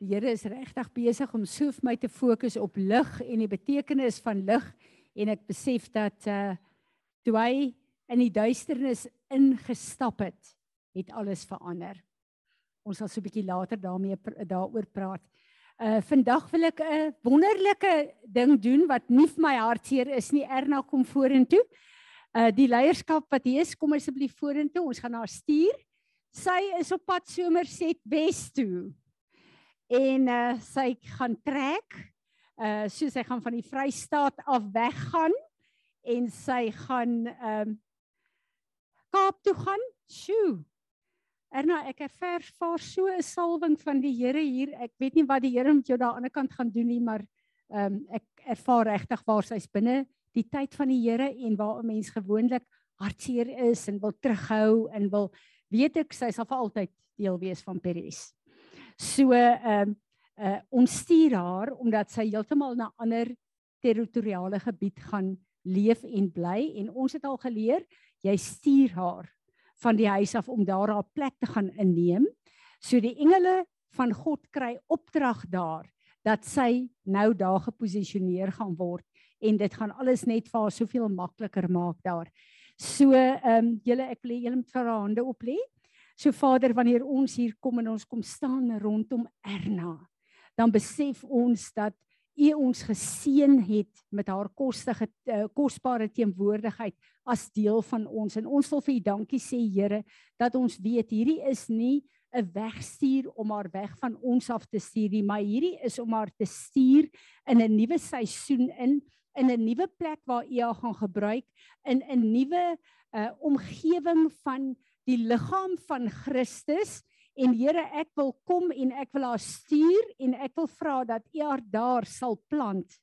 die Here is regtig besig om so vir my te fokus op lig en die betekenis van lig en ek besef dat uh toe hy in die duisternis ingestap het, het alles verander. Ons sal so 'n bietjie later daarmee daaroor praat. Uh vandag wil ek 'n wonderlike ding doen wat nie vir my hartseer is nie. Erna kom vorentoe. Uh die leierskap wat hier is, kom asseblief vorentoe. Ons gaan haar stuur. Sy is op pad Somerset Wes toe en uh, sy gaan trek. Uh so sy gaan van die Vrystaat af weggaan en sy gaan ehm um, Kaap toe gaan. Sjoe. Erna, ek ervaar so 'n salwing van die Here hier. Ek weet nie wat die Here met jou daar aan die ander kant gaan doen nie, maar ehm um, ek ervaar regtig waar sy's binne die tyd van die Here en waar 'n mens gewoonlik hartseer is en wil terughou en wil weet ek sy sal vir altyd deel wees van Peres. So ehm uh, uh, ons stuur haar omdat sy heeltemal na ander territoriale gebied gaan leef en bly en ons het al geleer jy stuur haar van die huis af om daar haar plek te gaan inneem. So die engele van God kry opdrag daar dat sy nou daar geposisioneer gaan word en dit gaan alles net vir haar soveel makliker maak daar. So ehm um, julle ek wil julle met vir haar hande op lê. So Vader, wanneer ons hier kom en ons kom staan rondom Erna, dan besef ons dat U ons geseën het met haar kostige uh, kosbare teenwoordigheid as deel van ons. En ons wil vir U dankie sê Here dat ons weet hierdie is nie 'n wegstuur om haar weg van ons af te stuur nie, maar hierdie is om haar te stuur in 'n nuwe seisoen in in 'n nuwe plek waar U haar gaan gebruik in 'n nuwe uh, omgewing van die liggaam van Christus en Here ek wil kom en ek wil haar stuur en ek wil vra dat U haar daar sal plant.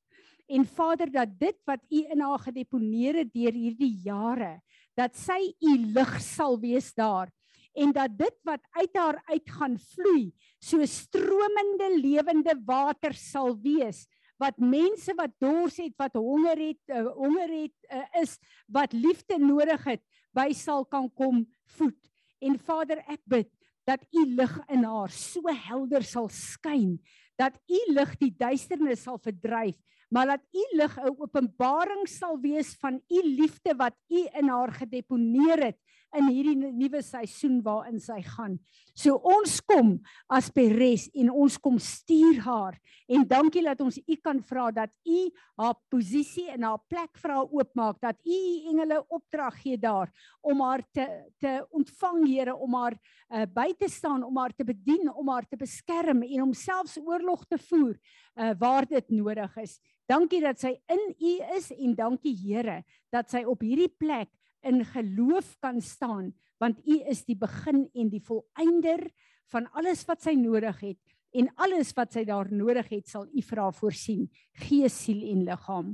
En Vader dat dit wat U in haar gedeponeer het deur hierdie jare dat sy U lig sal wees daar en dat dit wat uit haar uit gaan vloei so stromende lewende water sal wees wat mense wat dors het wat honger het uh, honger het uh, is wat liefde nodig het by sal kan kom voed. En Vader, ek bid dat u lig in haar so helder sal skyn dat u lig die duisternis sal verdryf, maar dat u lig 'n openbaring sal wees van u liefde wat u in haar gedeponeer het in hierdie nuwe seisoen waarin sy gaan. So ons kom as Peres en ons kom stuur haar en dankie dat ons u kan vra dat u haar posisie en haar plek vir haar oopmaak dat u engele opdrag gee daar om haar te te ontvang Here om haar uh, by te staan om haar te bedien om haar te beskerm en om selfs oorlog te voer uh, waar dit nodig is. Dankie dat sy in u is en dankie Here dat sy op hierdie plek in geloof kan staan want u is die begin en die volëinder van alles wat sy nodig het en alles wat sy daar nodig het sal u vir haar voorsien gees siel en liggaam.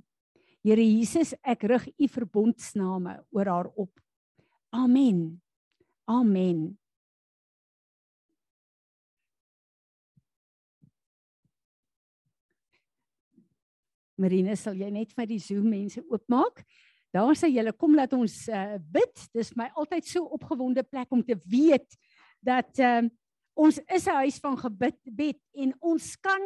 Here Jesus ek rig u verbondsname oor haar op. Amen. Amen. Marina sal jy net vir die Zoom mense oopmaak Daar sê julle kom laat ons uh, bid. Dis my altyd so opgewonde plek om te weet dat uh, ons is 'n huis van gebed bed en ons kan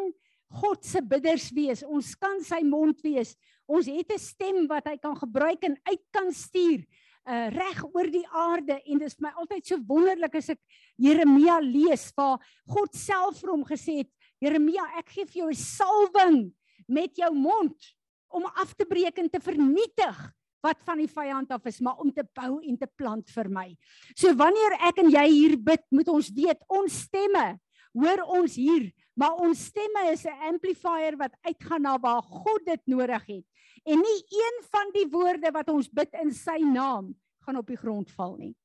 God se bidders wees. Ons kan sy mond wees. Ons het 'n stem wat hy kan gebruik en uit kan stuur uh reg oor die aarde en dis my altyd so wonderlik as ek Jeremia lees waar God self vir hom gesê het Jeremia ek gee vir jou 'n salwing met jou mond om af te breek en te vernietig wat van die vyand af is, maar om te bou en te plant vir my. So wanneer ek en jy hier bid, moet ons weet ons stemme hoor ons hier, maar ons stemme is 'n amplifier wat uitgaan na waar God dit nodig het. En nie een van die woorde wat ons bid in sy naam gaan op die grond val nie.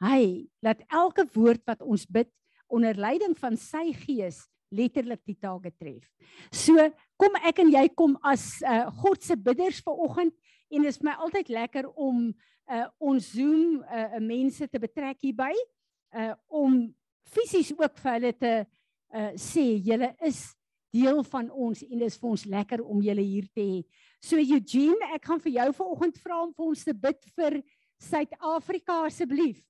Hy laat elke woord wat ons bid onder leiding van sy gees letterlik die taak tref. So kom ek en jy kom as uh, God se bidders ver oggend en dit is my altyd lekker om uh, ons Zoom uh, mense te betrek hierby uh, om fisies ook vir hulle te uh, sê julle is deel van ons en dit is vir ons lekker om julle hier te hê. So Eugene, ek gaan vir jou vanoggend vra om vir ons te bid vir Suid-Afrika asseblief.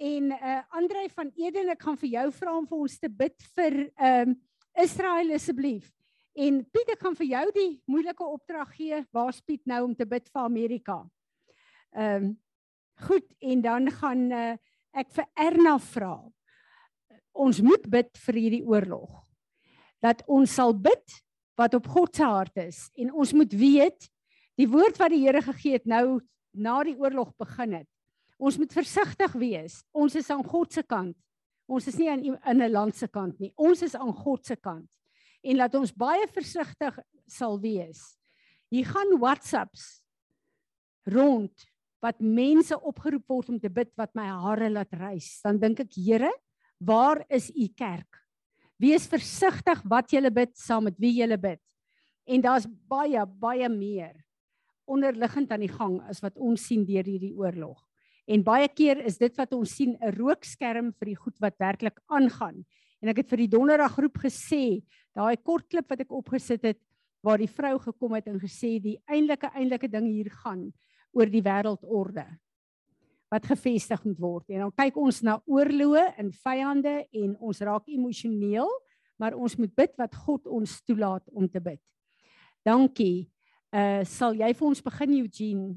En uh Andre van Eden, ek gaan vir jou vra om vir ons te bid vir ehm um, Israel asseblief. En Piet, ek gaan vir jou die moeilike opdrag gee. Waar's Piet nou om te bid vir Amerika? Ehm um, goed en dan gaan uh, ek vir Erna vra. Ons moet bid vir hierdie oorlog. Dat ons sal bid wat op God se hart is en ons moet weet die woord wat die Here gegee het nou na die oorlog begin het. Ons moet versigtig wees. Ons is aan God se kant. Ons is nie aan in 'n land se kant nie. Ons is aan God se kant. En laat ons baie versigtig sal wees. Hier gaan WhatsApps rond wat mense opgeroep word om te bid wat my hare laat rys, dan dink ek Here, waar is u kerk? Wees versigtig wat jy bid saam met wie jy bid. En daar's baie baie meer onderliggend aan die gang as wat ons sien deur hierdie oorlog. En baie keer is dit wat ons sien 'n rookskerm vir die goed wat werklik aangaan. En ek het vir die donderdag groep gesê, daai kort klip wat ek opgesit het waar die vrou gekom het en gesê die eintlike eintlike ding hier gaan oor die wêreldorde wat gefestig moet word. En dan kyk ons na oorloë en vyande en ons raak emosioneel, maar ons moet bid wat God ons toelaat om te bid. Dankie. Uh sal jy vir ons begin Eugene?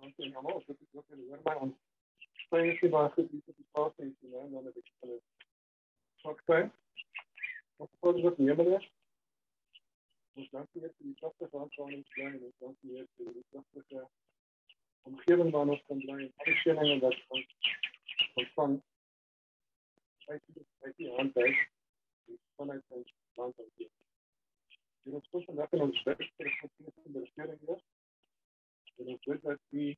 Dankie almal, dit is ook hoor my ons spreek nie baie goed hier op die plaas nie, en dan het ek hulle sê. Wat voel jy met my? Ons dank U vir die pragtige aankondiging bly en ons dank U vir die pragtige omgewing waarin ons kan bly en al die seëninge wat ons ontvang. Ek sê dit is aan tyd vanuit ons land af. Dit is ons vandag in ons werk vir die kompetensie van die regering. En ons weet dat die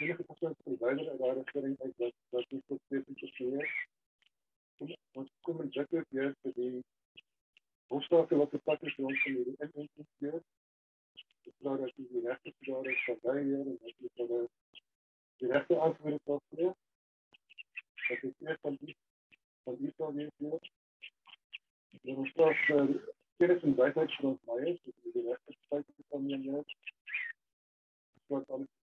enige persoon wat die wyder uit daardie regering uit wat wat nie tot spesifiek is. Ons kom en is hier vir die Ons staat wat die pad is vir ons om hierdie inenting te doen. Ek glo dat dit die regte daar is vir baie hier en dat dit dan die regte antwoord sal gee. Dat dit eers van die van die sal wees hier. En ons staat vir kennis en wysheid vir ons baie, dat die regte tyd kan neem hier. Wat alles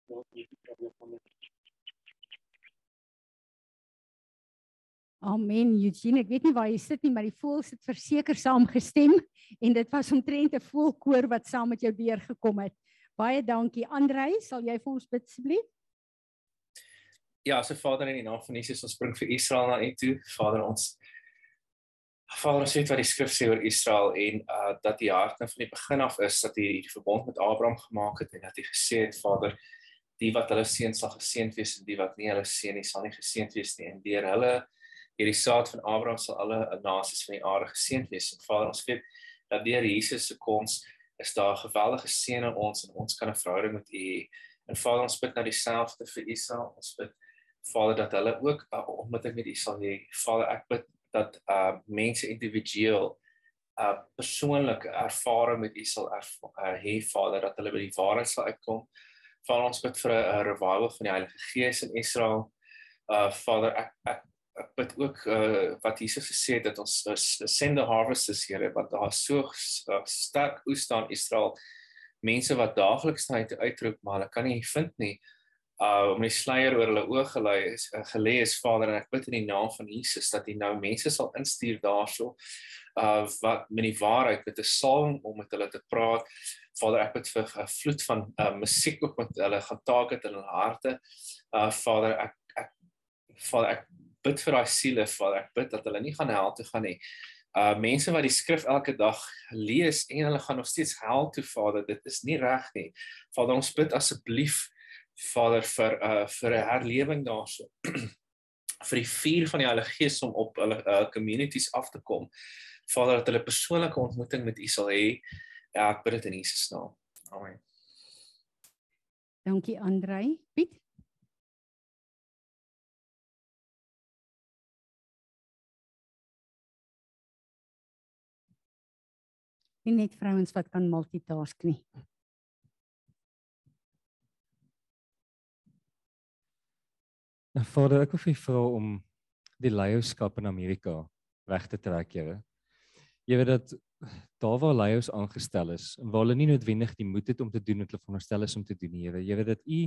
Amen. Eugene, ek weet nie waar jy sit nie, maar die voëls het verseker saamgestem en dit was omtrent 'n voelkoor wat saam met jou deurgekom het. Baie dankie. Andrei, sal jy vir ons bid asseblief? Ja, se Vader in die naam van Jesus, ons bring vir Israel na U toe. Vader, ons Vader, ons weet wat die skrif sê oor Israel en uh dat die hart nou van die begin af is dat hy die verbond met Abraham gemaak het en dat hy gesê het, Vader, die wat hulle seën sal geseënd wees en die wat nie hulle seën nie sal nie geseënd wees nie en deur hulle hierdie saad van Abraham sal alle nasies van die aarde geseënd wees. En Vader, ons weet dat deur Jesus se koms is daar 'n geweldige seën aan ons en ons kan 'n verhouding met U hê. En Vader, ons bid nou dieselfde vir Israel. Ons bid Vader dat hulle ook 'n uh, ontmoeting met U sal hê. Vader, ek bid dat uh mense individueel uh persoonlik ervaring met U sal uh, hê, Vader, dat hulle by die waarheid sal uitkom. Vader, ons bid vir 'n revival van die Heilige Gees in Israel. Uh Vader, ek ek ek bid ook uh, wat Jesus gesê het dat ons is send the harvest is Here wat daar so uh, sterk oes staan Israel. Mense wat daagliks na uit uitroep maar hulle kan nie vind nie. Uh om die sluier oor hulle oë gelei is uh, gelê is Vader en ek bid in die naam van Jesus dat U nou mense sal instuur daarso. Uh wat met die waarheid met 'n salwing om met hulle te praat Vader ek bid vir 'n vloed van uh musiek ook met hulle gaan taak het in hulle harte uh Vader ek ek Vader ek bid vir daai siele Vader. Ek bid dat hulle nie gaan hel toe gaan nie. Uh mense wat die skrif elke dag lees en hulle gaan nog steeds hel toe Vader. Dit is nie reg nie. Vader, ons bid asseblief Vader vir uh vir 'n herlewing daarso. vir die vuur van die Heilige Gees om op hulle uh, communities af te kom. Vader, dat hulle persoonlike ontmoeting met U sal hê. Ja, ek bid dit in Jesus naam. Amen. Dankie Andrei. Piet nie net vrouens wat kan multitask nie. Nou Vader, ek wil vir vra om die leierskap in Amerika weg te trek, Here. Jy weet dat daar waar leiers aangestel is, waar hulle nie noodwendig die moed het om te doen wat hulle veronderstel is om te doen, Here. Weet dat U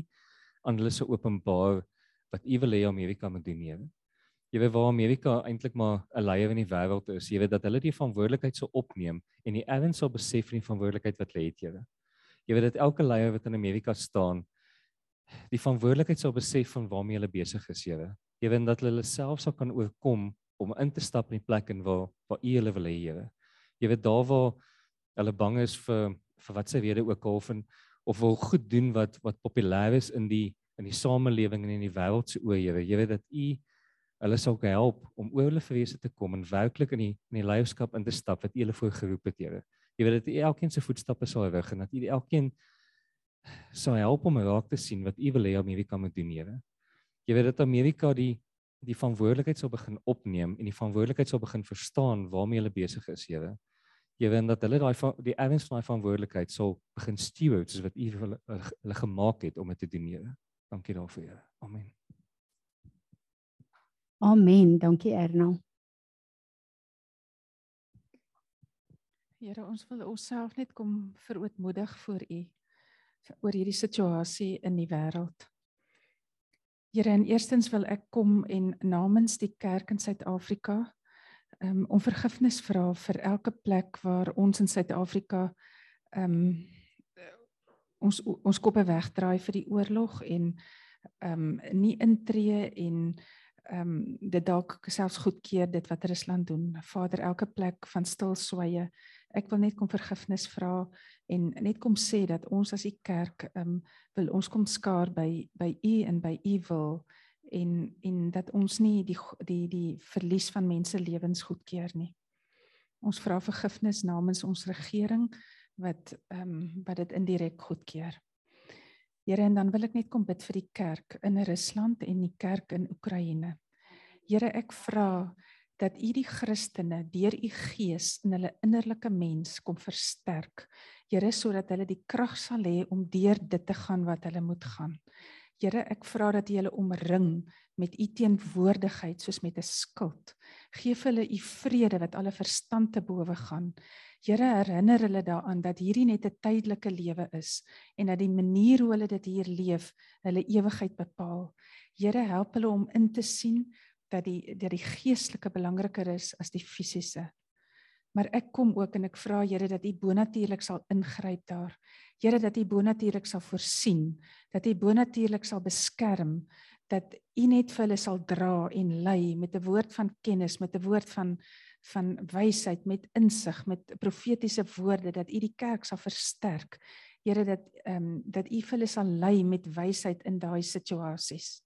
aan hulle se openbaar wat U wil hê Amerika moet doen, Here. Weet waar Amerika eintlik maar 'n leier in die wêreld is. Weet dat hulle die verantwoordelikheid sou opneem en die erns sal besef van die verantwoordelikheid wat hulle het, Here. Weet dat elke leier wat in Amerika staan, die verantwoordelikheid sal besef van waarmee hulle besig is, Here. Jy weet dat hulle self sal kan oorkom om in te stap in die plek en waar waar U hulle wil hê, Here. Jy weet daar waar hulle bang is vir vir wat sy rede ook al van of wil goed doen wat wat populêr is in die in die samelewing en in die wêreld se oë, Here. Jy weet dat U hulle sal help om oor hulle vrese te kom en werklik in die in die leierskap in te stap wat U hulle voorgeroep het, Here. Jy weet dat U elkeen se voetstappe sal rig en dat U elkeen sal help om raak te sien wat U wil hê Amerika moet doen, Here. Jy weet dat Amerika die die verantwoordelikheid sal begin opneem en die verantwoordelikheid sal begin verstaan waarmee hulle besig is, Here. Jy weet dat hulle daai die erns van daai verantwoordelikheid sal begin steward soos wat U hulle, hulle gemaak het om dit te doen, Here. Dankie daarvoor, Here. Amen. Amen. Dankie Erna. Here, ons wil onsself net kom verootmoedig voor U oor hierdie situasie in die wêreld. Here, en eerstens wil ek kom en namens die kerk in Suid-Afrika um, om vergifnis vra vir elke plek waar ons in Suid-Afrika um ons ons koppe wegdraai vir die oorlog en um nie intree en ehm um, dit dalk selfs goedkeur dit wat Rusland doen. Vader, elke plek van stil sweye. Ek wil net kom vergifnis vra en net kom sê dat ons as die kerk ehm um, wil ons kom skaar by by u en by u wil en en dat ons nie die die die verlies van mense lewens goedkeur nie. Ons vra vergifnis namens ons regering wat ehm um, wat dit indirek goedkeur. Here en dan wil ek net kom bid vir die kerk in Rusland en die kerk in Oekraïne. Here ek vra dat U die Christene deur U Gees in hulle innerlike mens kom versterk. Here sodat hulle die krag sal hê om deur dit te gaan wat hulle moet gaan. Here ek vra dat U hulle omring met U teenwoordigheid soos met 'n skild. Geef hulle U vrede wat alle verstand te bowe gaan. Here herinner hulle daaraan dat hierdie net 'n tydelike lewe is en dat die manier hoe hulle dit hier leef, hulle ewigheid bepaal. Here help hulle om in te sien dat die dat die geestelike belangriker is as die fisiese. Maar ek kom ook en ek vra Here dat U bonatuurlik sal ingryp daar. Here dat U bonatuurlik sal voorsien, dat U bonatuurlik sal beskerm, dat U net vir hulle sal dra en lei met 'n woord van kennis, met 'n woord van van wysheid met insig met profetiese woorde dat u die kerk sal versterk. Here dat ehm um, dat u hulle sal lei met wysheid in daai situasies.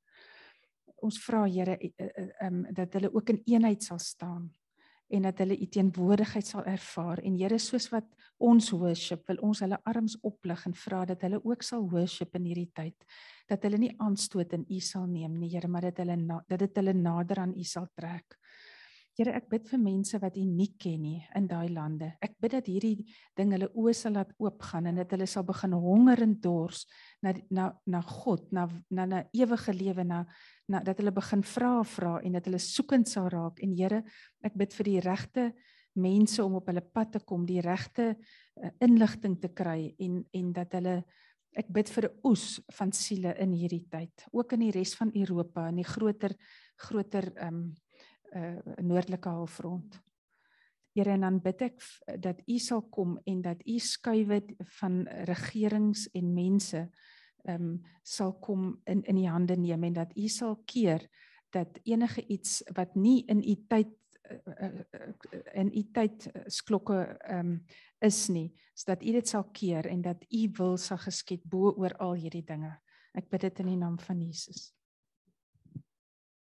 Ons vra Here um, dat hulle ook in eenheid sal staan en dat hulle u teenwoordigheid sal ervaar en Here soos wat ons worship wil ons hulle arms oplig en vra dat hulle ook sal worship in hierdie tyd dat hulle nie aanstoot in u sal neem nie Here maar dat hulle na, dat dit hulle nader aan u sal trek. Here, ek bid vir mense wat U nie ken nie in daai lande. Ek bid dat hierdie ding hulle oë sal laat oopgaan en dat hulle sal begin honger en dors na na na God, na na 'n ewige lewe, na na dat hulle begin vra vra en dat hulle soekend sal raak. En Here, ek bid vir die regte mense om op hulle pad te kom, die regte uh, inligting te kry en en dat hulle ek bid vir 'n oes van siele in hierdie tyd, ook in die res van Europa en die groter groter ehm um, uh noordelike halfrond. Here en dan bid ek dat U sal kom en dat U skuwe van regerings en mense ehm um, sal kom in in die hande neem en dat U sal keer dat enige iets wat nie in U tyd uh, uh, in U tyd sklokke ehm um, is nie, sodat U dit sal keer en dat U wil sal geskied bo oor al hierdie dinge. Ek bid dit in die naam van Jesus.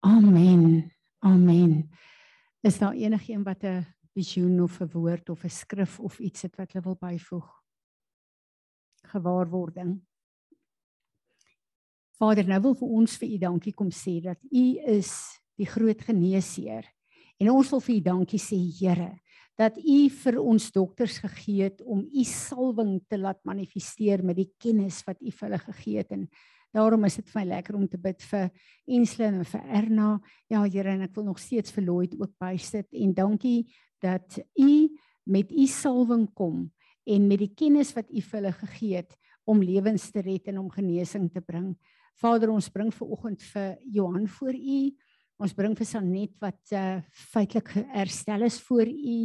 Amen. Amen. Is daar enigiemand wat 'n visioen of 'n woord of 'n skrif of iets het wat hulle wil byvoeg? Gewaarwording. Vader, nou wil vir ons vir u dankie kom sê dat u is die groot geneesheer. En ons wil vir u dankie sê, Here, dat u vir ons dokters gegee het om u salwing te laat manifesteer met die kennis wat u vir hulle gegee het en Daarom is dit vir my lekker om te bid vir Enslin en vir Erna. Ja, Here, en ek wil nog steeds vir Lloyd ook bysit en dankie dat u met u salwing kom en met die kennis wat u vir hulle gegee het om lewens te red en om genesing te bring. Vader, ons bring ver oggend vir Johan voor u. Ons bring vir Sanet wat uh feitelik herstel is voor U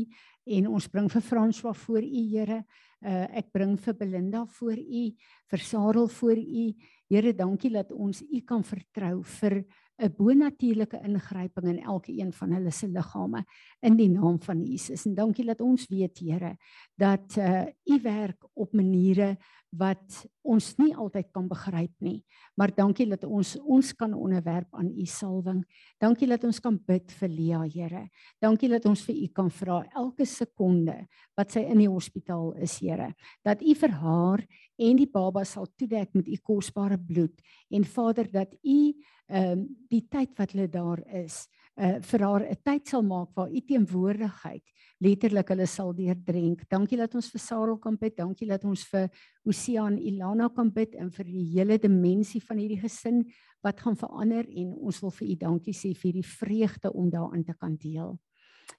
en ons bring vir François voor U Here. Uh ek bring vir Belinda voor U, vir Sarel voor U. Here, dankie dat ons U kan vertrou vir 'n bonatuurlike ingryping in elke een van hulle se liggame in die naam van Jesus. En dankie dat ons weet, Here, dat uh U werk op maniere wat ons nie altyd kan begryp nie. Maar dankie dat ons ons kan onderwerp aan U salwing. Dankie dat ons kan bid vir Lia, Here. Dankie dat ons vir U kan vra elke sekonde wat sy in die hospitaal is, Here, dat U vir haar en die baba sal toedek met U kosbare bloed en Vader dat U ehm um, die tyd wat hulle daar is, uh vir haar 'n tyd sal maak waar u teenwoordigheid letterlik hulle sal deurdrink. Dankie dat ons vir Sarel kan bid. Dankie dat ons vir Osean Ilana kan bid en vir die hele dimensie van hierdie gesin wat gaan verander en ons wil vir u dankie sê vir die vreugde om daarin te kan deel.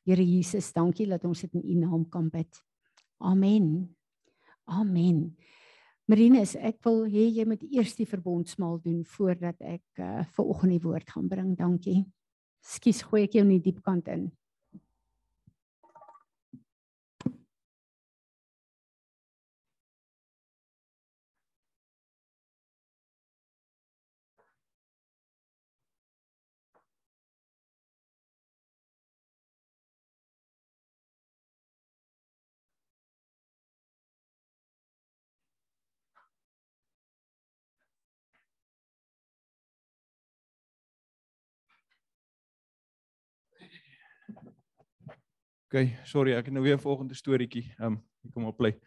Here Jesus, dankie dat ons dit in u naam kan bid. Amen. Amen. Marinus, ek wil hê jy moet eers die verbondsmaal doen voordat ek uh, vir oggend die woord gaan bring. Dankie. Skus, gooi ek jou in die diep kant in. OK, sorry, ek het nou weer 'n volgende storieetjie. Ehm, um, kom op play.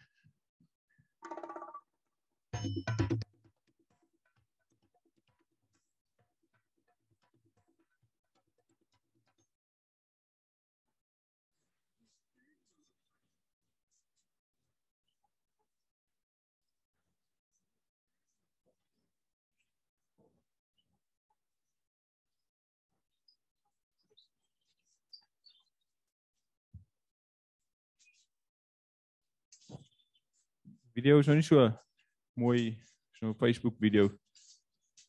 Video is nou nie so mooi so 'n Facebook video.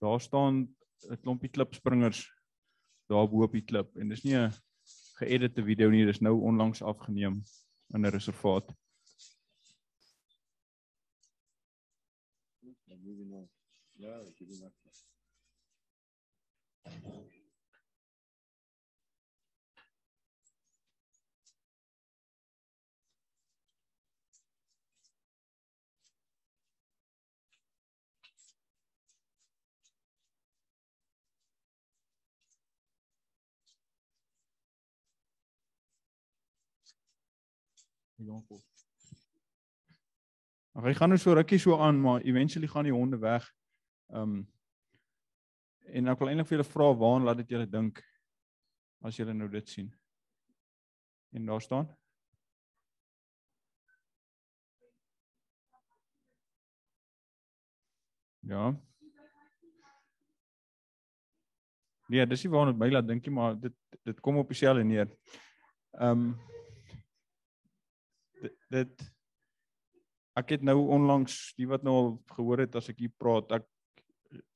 Daar staan 'n klompie klipspringers daar bo op die klip en dis nie 'n geëditeerde video nie, dis nou onlangs afgeneem in 'n reservaat. Ja, ek het dit jonkel. Maar hy gaan nou so rukkie so aan, maar eventually gaan die honde weg. Ehm um, en ek wil eintlik vir julle vra waaraan laat dit julle dink as julle nou dit sien. En daar staan Ja. Nee, dis nie waarna my laat dink nie, maar dit dit kom op dieselfde neer. Ehm um, dit ek het nou onlangs die wat nou al gehoor het as ek hier praat ek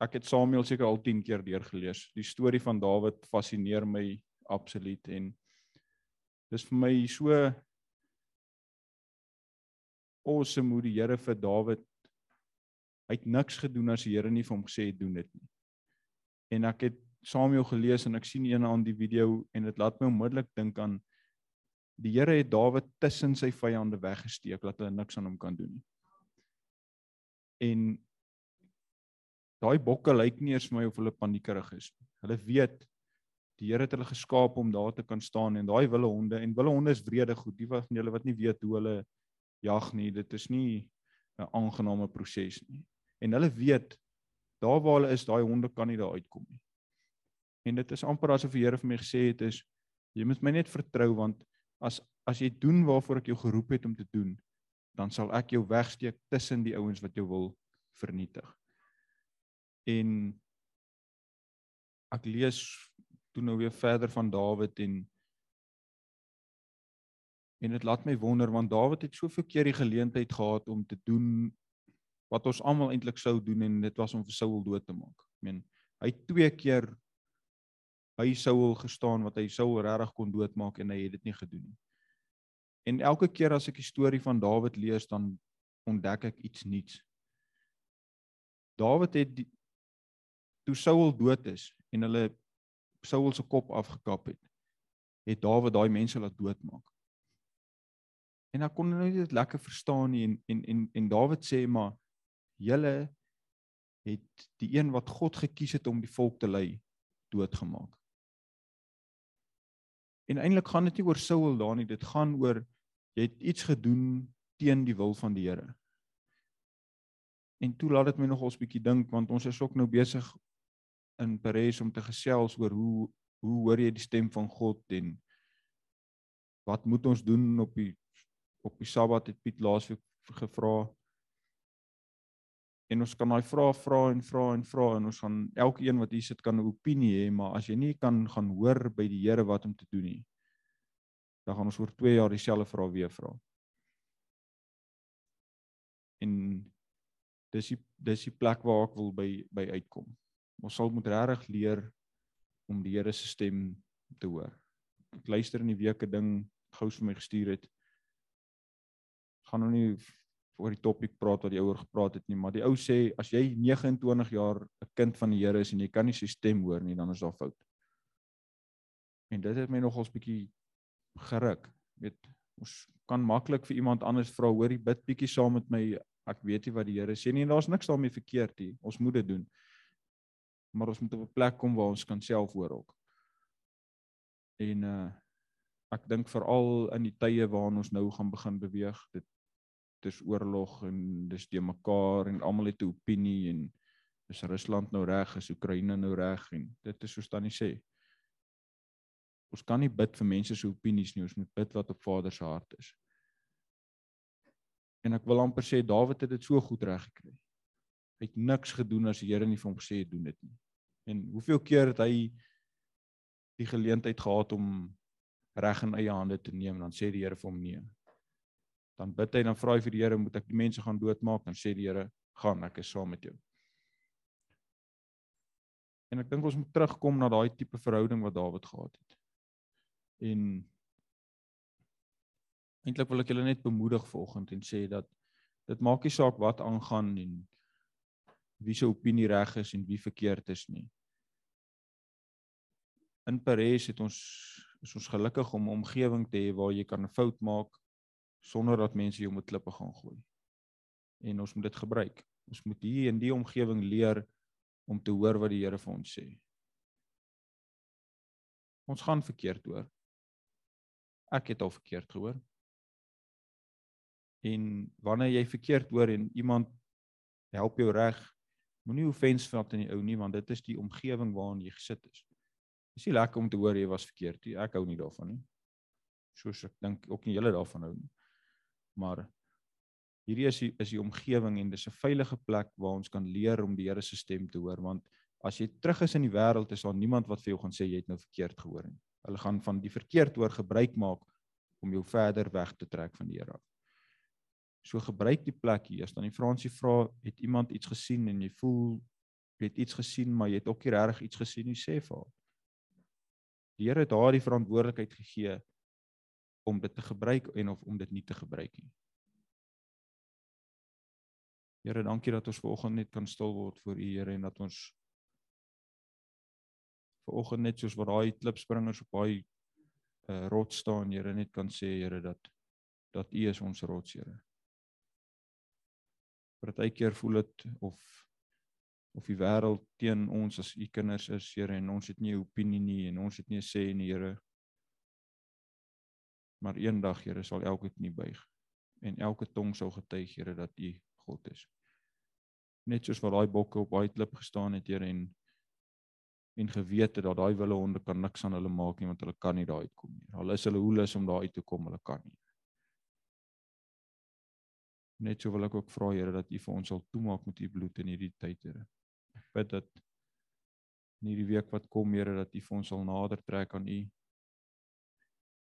ek het Samuel seker al 10 keer deurgelees. Die storie van Dawid fascineer my absoluut en dis vir my so awesome hoe die Here vir Dawid hy het niks gedoen as die Here nie vir hom gesê het doen dit nie. En ek het Samuel gelees en ek sien een aan die video en dit laat my onmiddellik dink aan Die Here het Dawid tussen sy vyande weggesteek dat hulle niks aan hom kan doen nie. En daai bokke lyk nie eens vir my of hulle paniekerig is. Hulle weet die Here het hulle geskaap om daar te kan staan en daai wille honde en wille honde is wrede goed. Die wat julle wat nie weet hoe hulle jag nie, dit is nie 'n aangename proses nie. En hulle weet daar waar hulle is, daai honde kan nie daar uitkom nie. En dit is amper asof die Here vir my gesê het is jy moet my net vertrou want as as jy doen waarvoor ek jou geroep het om te doen, dan sal ek jou wegsteek tussen die ouens wat jou wil vernietig. En ek lees toe nou weer verder van Dawid en en dit laat my wonder want Dawid het soveel keer die geleentheid gehad om te doen wat ons almal eintlik sou doen en dit was om vir Saul dood te maak. Ek meen, hy twee keer by Saul gestaan wat hy Saul regtig kon doodmaak en hy het dit nie gedoen nie. En elke keer as ek die storie van Dawid lees dan ontdek ek iets nuuts. Dawid het die, toe Saul dood is en hulle Saul se kop afgekap het, het Dawid daai mense laat doodmaak. En ek kon nou nie dit lekker verstaan nie en en en en Dawid sê maar julle het die een wat God gekies het om die volk te lei doodgemaak. En eintlik gaan dit nie oor Saul daar nie, dit gaan oor jy het iets gedoen teen die wil van die Here. En toe laat dit my nog ons bietjie dink want ons is ook nou besig in Parys om te gesels oor hoe hoe hoor jy die stem van God en wat moet ons doen op die op die Sabbat het Piet laasweek gevra en ons kan daai vrae vra en vra en vra en ons gaan elkeen wat hier sit kan 'n opinie hê maar as jy nie kan gaan hoor by die Here wat om te doen nie dan gaan ons oor 2 jaar dieselfde vrae weer vra. En dis die dis die plek waar ek wil by by uitkom. Ons sal moet regtig leer om die Here se stem te hoor. Ek luister in die week 'n ding gous vir my gestuur het. Gaan nou nie oor die topik praat wat die ouer gepraat het nie, maar die ou sê as jy 29 jaar 'n kind van die Here is en jy kan nie sy stem hoor nie, dan is daar fout. En dit het my nogals bietjie geruk. Weet, ons kan maklik vir iemand anders vra, hoor jy bid bietjie saam met my. Ek weet nie wat die Here sê nie en daar's niks daarmee verkeerd nie. Ons moet dit doen. Maar ons moet op 'n plek kom waar ons kan self hoor ook. En uh ek dink veral in die tye waarin ons nou gaan begin beweeg, dit dis oorlog en dis te mekaar en almal het 'n opinie en is Rusland nou reg, is Oekraïne nou reg en dit is soos tannie sê. Ons kan nie bid vir mense se opinies nie, ons moet bid wat op Vader se hart is. En ek wil amper sê Dawid het dit so goed reg gekry. Hy het niks gedoen as die Here nie vir hom gesê het doen dit nie. En hoeveel keer het hy die geleentheid gehad om reg in eie hande te neem dan sê die Here vir hom nee dan bid hy dan vra hy vir die Here moet ek die mense gaan doodmaak dan sê die Here gaan ek is saam met jou. En ek dink ons moet terugkom na daai tipe verhouding wat Dawid gehad het. En eintlik wil ek julle net bemoedig vanoggend en sê dat dit maak nie saak wat aangaan en wie se opinie reg is en wie verkeerd is nie. In Parys het ons is ons gelukkig om 'n omgewing te hê waar jy kan 'n fout maak sonder dat mense jou met klippe gaan gooi. En ons moet dit gebruik. Ons moet hier in die omgewing leer om te hoor wat die Here vir ons sê. Ons gaan verkeerd hoor. Ek het al verkeerd gehoor. En wanneer jy verkeerd hoor en iemand help jou reg, moenie offens vat in die ou nie want dit is die omgewing waarin jy gesit is. Dit is nie lekker om te hoor jy was verkeerd nie. Ek hou nie daarvan nie. Soos ek dink ook nie julle daarvan hou nie maar hierdie is die, is die omgewing en dis 'n veilige plek waar ons kan leer om die Here se stem te hoor want as jy terug is in die wêreld is daar niemand wat vir jou gaan sê jy het nou verkeerd gehoor nie. Hulle gaan van die verkeerd hoor gebruik maak om jou verder weg te trek van die Here. So gebruik die plek hier. As dan die Fransie vra, het iemand iets gesien en jy voel jy het iets gesien, maar jy het ook nie regtig iets gesien nie, sê vir haar. Die Here het haar die verantwoordelikheid gegee om dit te gebruik en of om dit nie te gebruik nie. Here, dankie dat ons vanoggend net kan stil word voor U, Here, en dat ons vanoggend net soos wat daai klipspringers op daai uh, rots staan, Here, net kan sê, Here, dat dat U is ons rots, Here. Partykeer voel dit of of die wêreld teen ons as U kinders is, Here, en ons het nie 'n opinie nie en ons het nie 'n sê nie, Here. Maar eendag, Here, sal elke knie buig en elke tong sal getuig, Here, dat U God is. Net soos wat daai bokke op daai klip gestaan het, Here, en en geweet het dat daai wille honde kan niks aan hulle maak nie want hulle kan nie daar uitkom nie. Al is hulle hoe lus om daar uit te kom, hulle kan nie. Net so wil ek ook vra Here dat U vir ons sal toemaak met U bloed in hierdie tyd, Here. Ek bid dat in hierdie week wat kom, Here, dat U vir ons sal nader trek aan U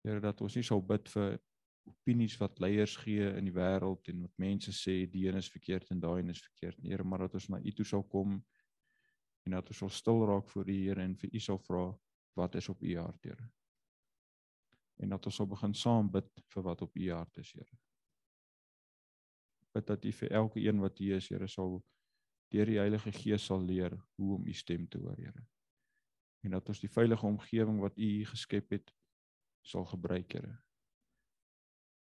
Here dat ons nie sal bid vir opinies wat leiers gee in die wêreld en wat mense sê die een is verkeerd en daai een is verkeerd nie, Here, maar dat ons na U toe sal kom en dat ons sal stil raak voor U Here en vir U sal vra wat is op u hart, Here. En dat ons sal begin saam bid vir wat op u hart is, Here. Bid dat u vir elke een wat hier is, Here, sal deur die Heilige Gees sal leer hoe om u stem te hoor, Here. En dat ons die veilige omgewing wat u geskep het sal gebruik, Here.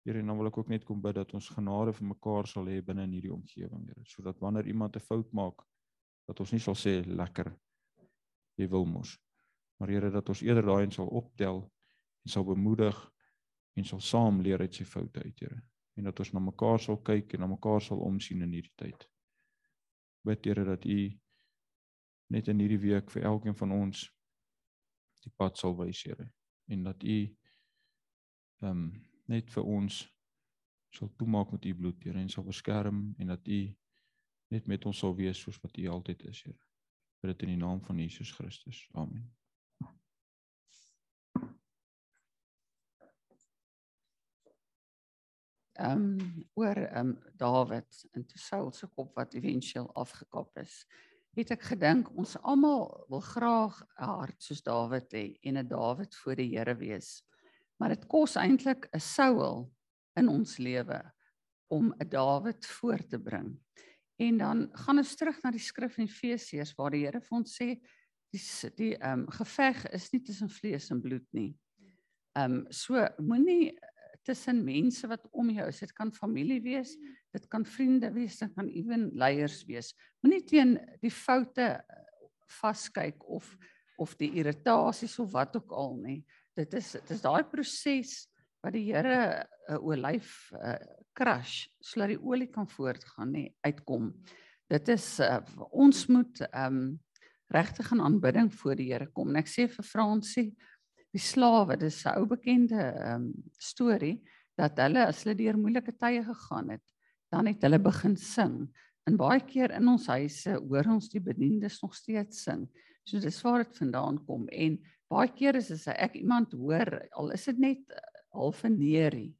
Here, dan wil ek ook net kom bid dat ons genade vir mekaar sal hê binne in hierdie omgewing, Here, sodat wanneer iemand 'n fout maak, dat ons nie sal sê lekker jy wil mos. Maar Here dat ons eerder daai en sal optel en sal bemoedig en sal saam leer uit sy foute uit, Here. En dat ons na mekaar sal kyk en na mekaar sal omsien in hierdie tyd. Bid Here dat U net in hierdie week vir elkeen van ons die pad sal wys, Here. En dat U ehm um, net vir ons sal toemaak met U bloed, Here, en sal beskerm en dat U net met ons sal wees soos wat U altyd is, Here. Bid dit in die naam van Jesus Christus. Amen. Ehm um, oor ehm um, Dawid en toe Saul se kop wat éventueel afgekap is. Het ek gedink ons almal wil graag 'n hart soos Dawid hê en 'n Dawid voor die Here wees. Maar dit kos eintlik 'n Saul in ons lewe om 'n Dawid voor te bring. En dan gaan ons terug na die skrif in Efesiërs waar die Here vir ons sê die die ehm um, geveg is nie tussen vlees en bloed nie. Ehm um, so moenie tussen mense wat om jou is. Dit kan familie wees, dit kan vriende wees, dit kan ewen leiers wees. Moenie teen die foute vaskyk of of die irritasies of wat ook al nie. Dit is dit is daai proses wat die Here 'n uh, olyf uh, crash sodat die olie kan voortgaan nie uitkom. Dit is uh, ons moet ehm um, regtig in aanbidding voor die Here kom. En ek sê vir Fransie, die slawe, dis 'n ou bekende ehm um, storie dat hulle as hulle deur moeilike tye gegaan het, dan het hulle begin sing. En baie keer in ons huise hoor ons die bediendes nog steeds sing. So dis waar dit vandaan kom en baie keer is as ek iemand hoor, al is dit net half 'n neerie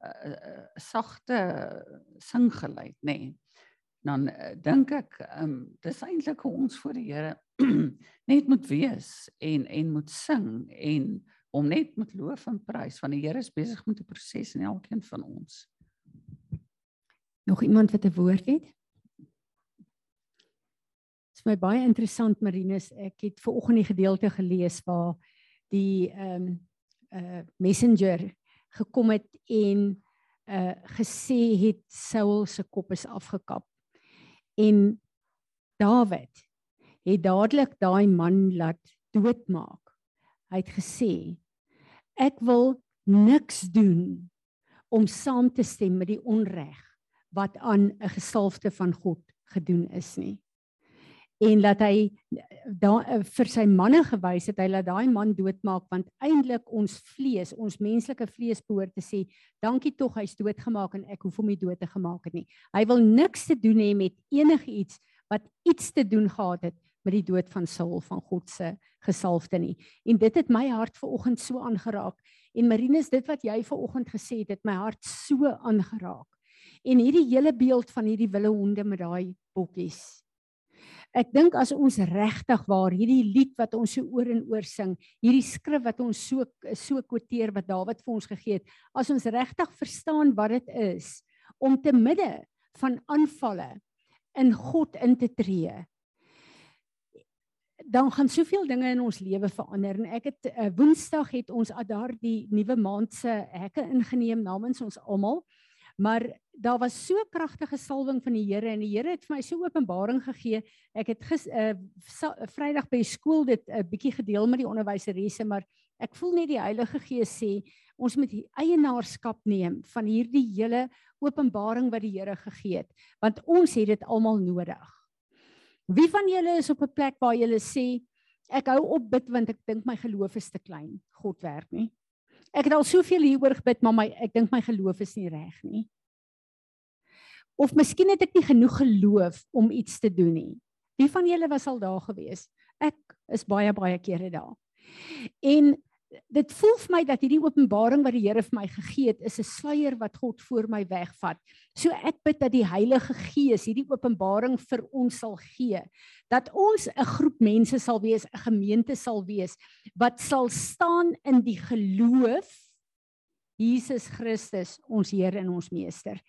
'n uh, uh, sagte singgeluid, nê. Nee. Dan uh, dink ek, um, dis eintlik hoe ons voor die Here net moet wees en en moet sing en om net moet loof en prys want die Here is besig met 'n proses in elkeen van ons. Nog iemand wat 'n woord het? Dit is my baie interessant Marinus. Ek het ver oggend die gedeelte gelees waar die ehm um, uh messenger gekom het en uh gesê het Saul se kop is afgekap. En Dawid het dadelik daai man laat doodmaak. Hy het gesê ek wil niks doen om saam te stem met die onreg wat aan 'n gesalfde van God gedoen is nie en laat hy daar eh, vir sy manne gewys het hy laat daai man doodmaak want eintlik ons vlees ons menslike vlees behoort te sê dankie tog hy's doodgemaak en ek hoef hom nie dood te gemaak het nie. Hy wil niks te doen hê met enigiets wat iets te doen gehad het met die dood van Saul van God se gesalfde nie. En dit het my hart vanoggend so aangeraak. En Marinus dit wat jy vanoggend gesê het het my hart so aangeraak. En hierdie hele beeld van hierdie wille honde met daai bokkies Ek dink as ons regtig waar hierdie lied wat ons so oor en oor sing, hierdie skrif wat ons so so kwoteer wat Dawid vir ons gegee het, as ons regtig verstaan wat dit is om te midde van aanvalle in God in te tree, dan gaan soveel dinge in ons lewe verander. En ek het uh, woensdag het ons daar die nuwe maand se hekke ingeneem namens ons almal maar daar was so kragtige salwing van die Here en die Here het vir my so openbaring gegee. Ek het gis uh Vrydag by skool dit 'n uh, bietjie gedeel met die onderwyseresse, maar ek voel net die Heilige Gees sê ons moet eienaarskap neem van hierdie hele openbaring wat die Here gegee het, want ons het dit almal nodig. Wie van julle is op 'n plek waar julle sê ek hou op bid want ek dink my geloof is te klein. God werk nie. Ek het al soveel hieroor gebid, maar my ek dink my geloof is nie reg nie. Of miskien het ek nie genoeg geloof om iets te doen nie. Wie van julle was al daar gewees? Ek is baie baie kere daar. En dit voel vir my dat hierdie openbaring wat die Here vir my gegee het, is 'n sluier wat God voor my wegvat. So ek bid dat die Heilige Gees hierdie openbaring vir ons sal gee. Dat ons 'n groep mense sal wees, 'n gemeente sal wees wat sal staan in die geloof Jesus Christus, ons Here en ons Meester.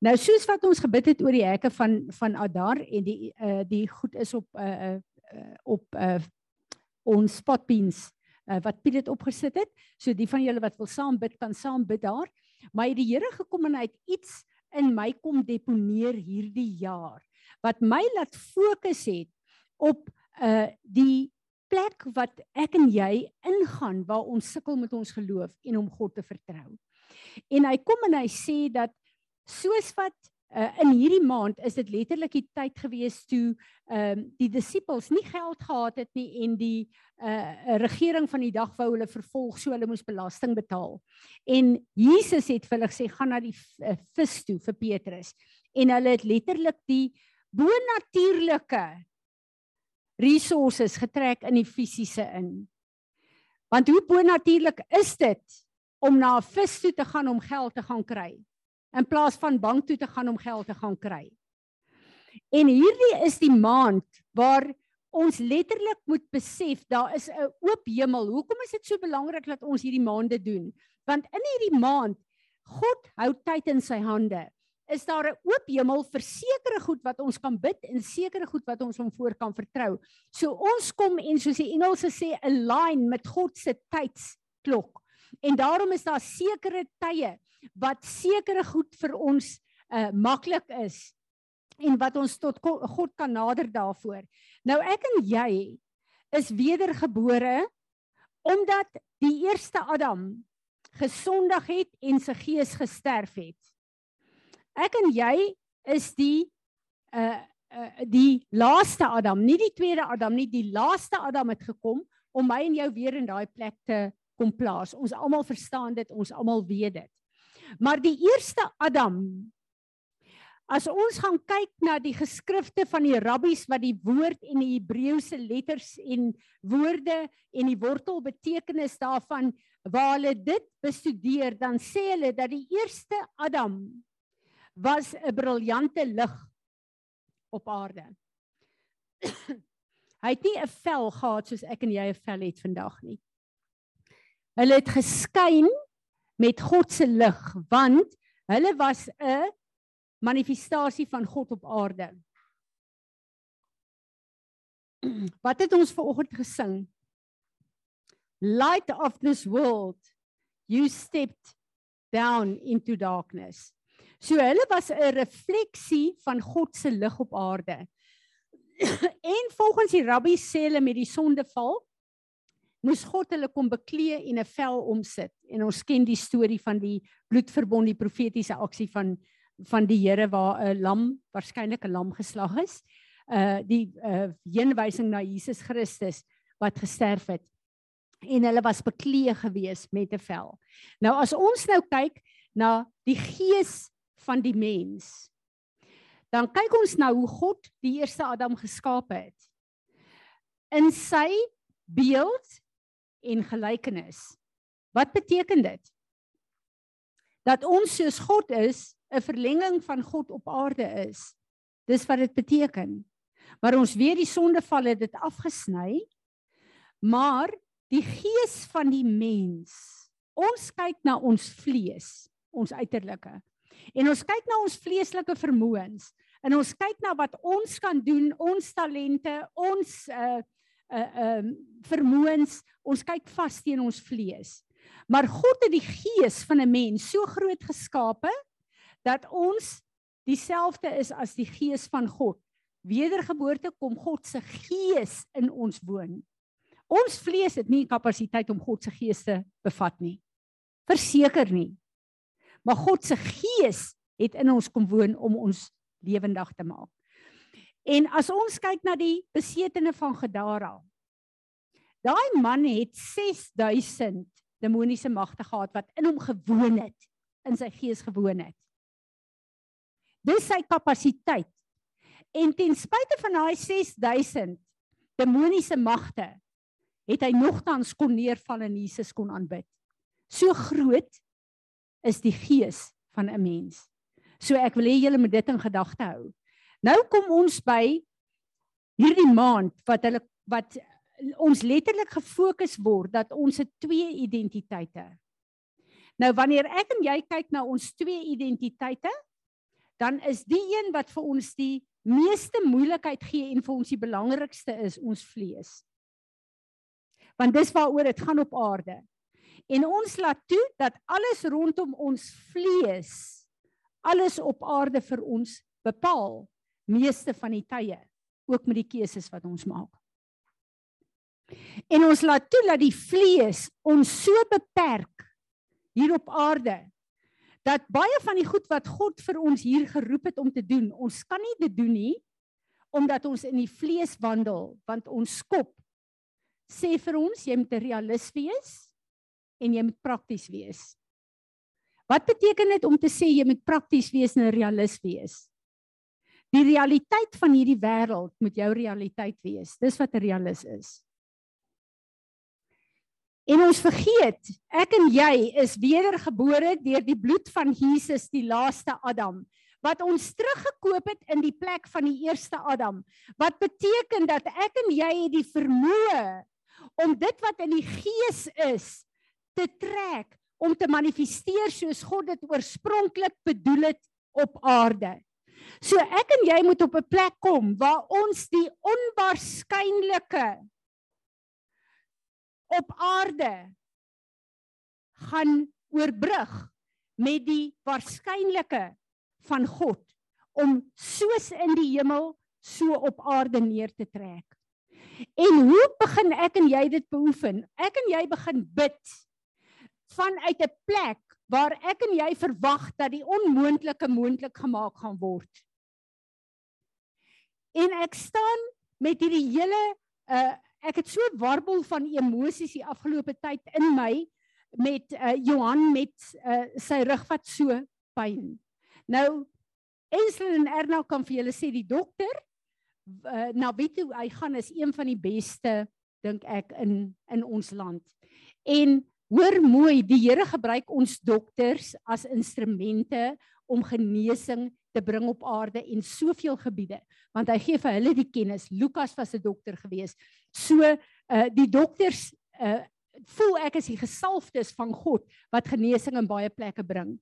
Nou soos wat ons gebid het oor die hekke van van Adar en die uh die goed is op uh, uh op uh ons spotbeans uh, wat Piet dit opgesit het. So die van julle wat wil saam bid kan saam bid daar. Maar die Here gekom en hy het iets in my kom deponeer hierdie jaar wat my laat fokus het op uh die plek wat ek en jy ingaan waar ons sukkel met ons geloof en om God te vertrou. En hy kom en hy sê dat soos wat Uh, in hierdie maand is dit letterlik die tyd gewees toe ehm um, die disippels nie geld gehad het nie en die uh regering van die dag wou hulle vervolg so hulle moes belasting betaal. En Jesus het vir hulle gesê gaan na die uh, vis toe vir Petrus en hulle het letterlik die bonatuurlike resources getrek in die fisiese in. Want hoe bonatuurlik is dit om na 'n vis toe te gaan om geld te gaan kry? in plaas van bank toe te gaan om geld te gaan kry. En hierdie is die maand waar ons letterlik moet besef daar is 'n oop hemel. Hoekom is dit so belangrik dat ons hierdie maande doen? Want in hierdie maand God hou tyd in sy hande. Is daar 'n oop hemel vir sekere goed wat ons kan bid en sekere goed wat ons hom voor kan vertrou. So ons kom en soos die Engelse sê align met God se tydsklok. En daarom is daar sekere tye wat sekere goed vir ons uh maklik is en wat ons tot God kan nader daarvoor. Nou ek en jy is wedergebore omdat die eerste Adam gesondig het en sy gees gesterf het. Ek en jy is die uh uh die laaste Adam, nie die tweede Adam nie, die laaste Adam het gekom om my en jou weer in daai plek te kom plaas. Ons almal verstaan dit, ons almal weet dit. Maar die eerste Adam As ons gaan kyk na die geskrifte van die rabbies wat die woord en die Hebreëse letters en woorde en die wortel betekenis daarvan waar hulle dit bestudeer, dan sê hulle dat die eerste Adam was 'n briljante lig op aarde. Hy het nie 'n vel gehad soos ek en jy 'n vel het vandag nie. Hulle het geskyn met God se lig want hulle was 'n manifestasie van God op aarde. Wat het ons vanoggend gesing? Light of this world, you stepped down into darkness. So hulle was 'n refleksie van God se lig op aarde. en volgens die rabbi sê hulle met die sondeval moes God hulle kom beklee en 'n vel omsit. En ons ken die storie van die bloedverbond, die profetiese aksie van van die Here waar 'n lam, waarskynlik 'n lam geslag is. Uh die uh heenwysing na Jesus Christus wat gesterf het. En hulle was beklee gewees met 'n vel. Nou as ons nou kyk na die gees van die mens, dan kyk ons nou hoe God die eerste Adam geskaap het. In sy beeld en gelykenis. Wat beteken dit? Dat ons soos God is, 'n verlenging van God op aarde is. Dis wat dit beteken. Maar ons weet die sondeval het dit afgesny. Maar die gees van die mens. Ons kyk na ons vlees, ons uiterlike. En ons kyk na ons vleeslike vermoëns en ons kyk na wat ons kan doen, ons talente, ons uh uh um vermoëns, ons kyk vas teen ons vlees. Maar God het die gees van 'n mens so groot geskape dat ons dieselfde is as die gees van God. Wedergeboorte kom God se gees in ons woon. Ons vlees het nie kapasiteit om God se gees te bevat nie. Verseker nie. Maar God se gees het in ons kom woon om ons lewendig te maak. En as ons kyk na die besetene van Gadara. Daai man het 6000 demoniese magte gehad wat in hom gewoon het, in sy gees gewoon het. Dis sy kapasiteit. En ten spyte van daai 6000 demoniese magte, het hy nogtans kon neerval en Jesus kon aanbid. So groot is die gees van 'n mens. So ek wil hê julle moet dit in gedagte hou. Nou kom ons by hierdie maand wat hulle wat ons letterlik gefokus word dat ons het twee identiteite. Nou wanneer ek en jy kyk na ons twee identiteite, dan is die een wat vir ons die meeste moeilikheid gee en vir ons die belangrikste is ons vlees. Want dis waaroor dit gaan op aarde. En ons laat toe dat alles rondom ons vlees alles op aarde vir ons bepaal meeste van die tye ook met die keuses wat ons maak. En ons laat toe dat die vlees ons so beperk hier op aarde dat baie van die goed wat God vir ons hier geroep het om te doen, ons kan nie dit doen nie omdat ons in die vlees wandel, want ons kop sê vir ons jy moet 'n realist wees en jy moet prakties wees. Wat beteken dit om te sê jy moet prakties wees en 'n realist wees? Die realiteit van hierdie wêreld moet jou realiteit wees. Dis wat 'n realist is. En ons vergeet, ek en jy is wedergebore deur die bloed van Jesus, die laaste Adam, wat ons teruggekoop het in die plek van die eerste Adam. Wat beteken dat ek en jy het die vermoë om dit wat in die gees is te trek, om te manifesteer soos God dit oorspronklik bedoel het op aarde. So ek en jy moet op 'n plek kom waar ons die onwaarskynlike op aarde gaan oorbrug met die waarskynlike van God om soos in die hemel so op aarde neer te trek. En hoe begin ek en jy dit beoefen? Ek en jy begin bid vanuit 'n plek waar ek en jy verwag dat die onmoontlike moontlik gemaak gaan word. En ek staan met hierdie hele uh ek het so warbel van emosies die afgelope tyd in my met uh Johan met uh sy rug wat so pyn. Nou Ensel en Erna kan vir julle sê die dokter uh, na wie toe hy gaan is een van die beste dink ek in in ons land. En hoor mooi, die Here gebruik ons dokters as instrumente om genesing te bring op aarde en soveel gebiede want hy gee vir hulle die kennis. Lukas was 'n dokter gewees so uh die dokters uh voel ek is die gesalfdes van God wat genesing in baie plekke bring.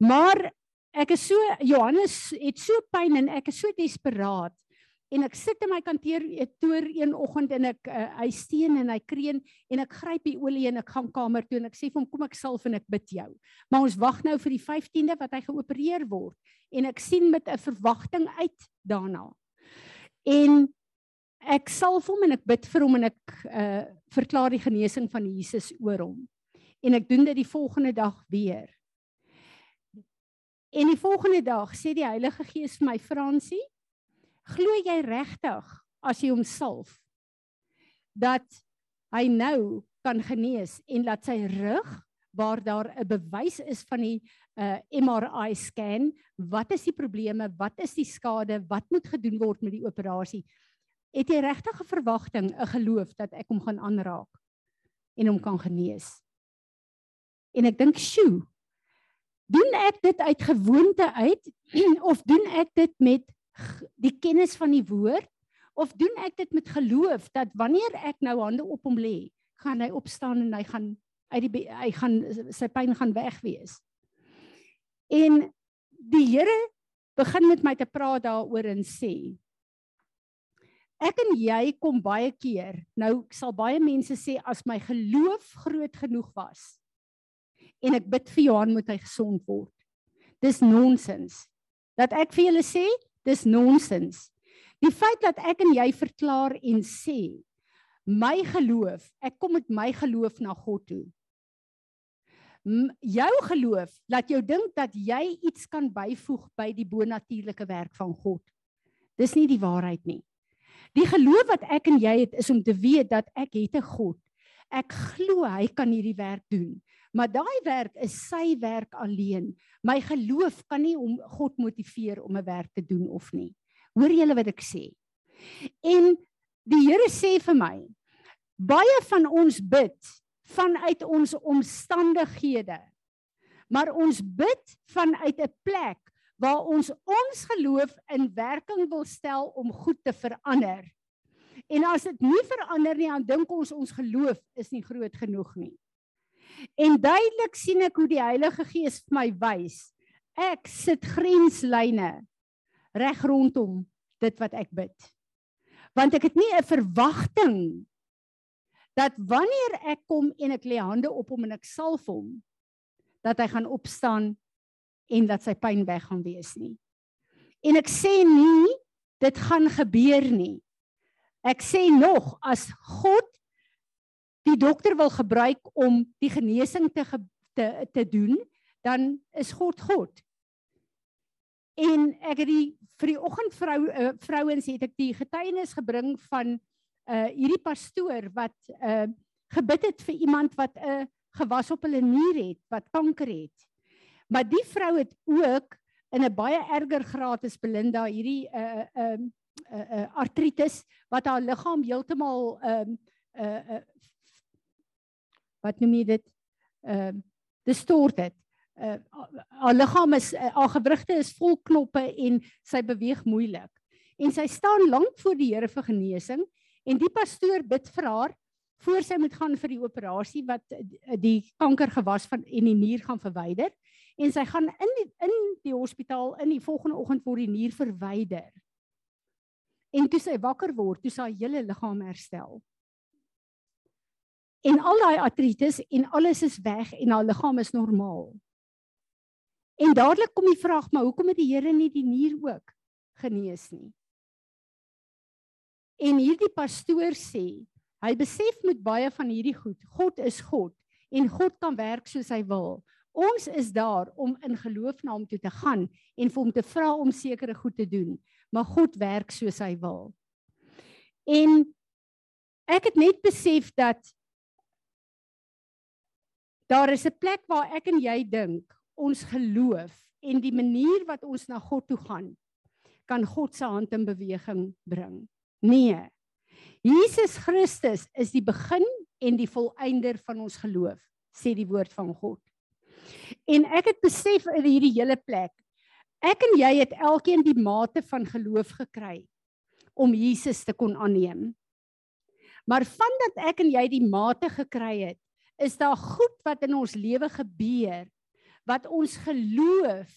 Maar ek is so Johannes het so pyn en ek is so desperaat en ek sit in my kantoor toer een oggend en ek uh, hy steen en hy kreun en ek gryp die olie en ek gaan kamer toe en ek sê vir hom kom ek salf en ek bid jou. Maar ons wag nou vir die 15de wat hy geopereer word en ek sien met 'n verwagting uit daarna. En ek salf hom en ek bid vir hom en ek uh, verklaar die genesing van Jesus oor hom. En ek doen dit die volgende dag weer. En die volgende dag sê die Heilige Gees vir my Fransie Glo jy regtig as jy hom salf dat hy nou kan genees en dat sy rug waar daar 'n bewys is van die uh, MRI scan, wat is die probleme, wat is die skade, wat moet gedoen word met die operasie? Het jy regtig 'n verwagting, 'n geloof dat ek hom gaan aanraak en hom kan genees? En ek dink, "Sjoe, doen ek dit uit gewoonte uit of doen ek dit met die kennis van die woord of doen ek dit met geloof dat wanneer ek nou hande op hom lê, gaan hy opstaan en hy gaan uit die hy gaan sy pyn gaan wegwees. En die Here begin met my te praat daaroor en sê Ek en jy kom baie keer. Nou sal baie mense sê as my geloof groot genoeg was en ek bid vir Johan moet hy gesond word. Dis nonsens. Dat ek vir julle sê, Dis nonsens. Die feit dat ek en jy verklaar en sê my geloof, ek kom met my geloof na God toe. M jou geloof laat jou dink dat jy iets kan byvoeg by die bonatuurlike werk van God. Dis nie die waarheid nie. Die geloof wat ek en jy het is om te weet dat ek het 'n God. Ek glo hy kan hierdie werk doen. Maar daai werk is sy werk alleen. My geloof kan nie om God motiveer om 'n werk te doen of nie. Hoor julle wat ek sê? En die Here sê vir my Baie van ons bid vanuit ons omstandighede. Maar ons bid vanuit 'n plek waar ons ons geloof in werking wil stel om goed te verander. En as dit nie verander nie, dan dink ons ons geloof is nie groot genoeg nie. En duidelik sien ek hoe die Heilige Gees vir my wys. Ek sit grenslyne reg rondom dit wat ek bid. Want ek het nie 'n verwagting dat wanneer ek kom en ek lê hande op hom en ek salf hom dat hy gaan opstaan en dat sy pyn weg gaan wees nie. En ek sê nie dit gaan gebeur nie. Ek sê nog as God die dokter wil gebruik om die genesing te te te doen, dan is God God. En ek het die vir die oggendvrou uh, vrouens het ek die getuienis gebring van uh hierdie pastoor wat uh gebid het vir iemand wat 'n uh, gewas op hulle nier het, wat kanker het. Maar die vrou het ook in 'n baie erger graad as Belinda hierdie uh um uh, uh, uh, artritis wat haar liggaam heeltemal uh, uh, uh, wat noem jy dit ehm uh, distort het. Uh, haar liggaam is uh, haar gewrigte is vol knoppe en sy beweeg moeilik. En sy staan lank voor die Here vir genesing en die pastoor bid vir haar voor sy moet gaan vir die operasie wat die kanker gewas van en die nier gaan verwyder en sy gaan in die, in die hospitaal in die volgende oggend word die nier verwyder. En toe sy wakker word, toe sy hele liggaam herstel. En al daai artritis en alles is weg en haar liggaam is normaal. En dadelik kom die vraag, maar hoekom het die Here nie die nier ook genees nie? En hierdie pastoor sê, hy besef met baie van hierdie goed, God is God en God kan werk soos hy wil. Ons is daar om in geloof na hom toe te gaan en vir hom te vra om sekere goed te doen maar God werk soos hy wil. En ek het net besef dat daar is 'n plek waar ek en jy dink ons geloof en die manier wat ons na God toe gaan kan God se hand in beweging bring. Nee. Jesus Christus is die begin en die volëinder van ons geloof, sê die woord van God. En ek het besef in hierdie hele plek Ek en jy het elkeen die mate van geloof gekry om Jesus te kon aanneem. Maar vandat ek en jy die mate gekry het, is daar goed wat in ons lewe gebeur wat ons geloof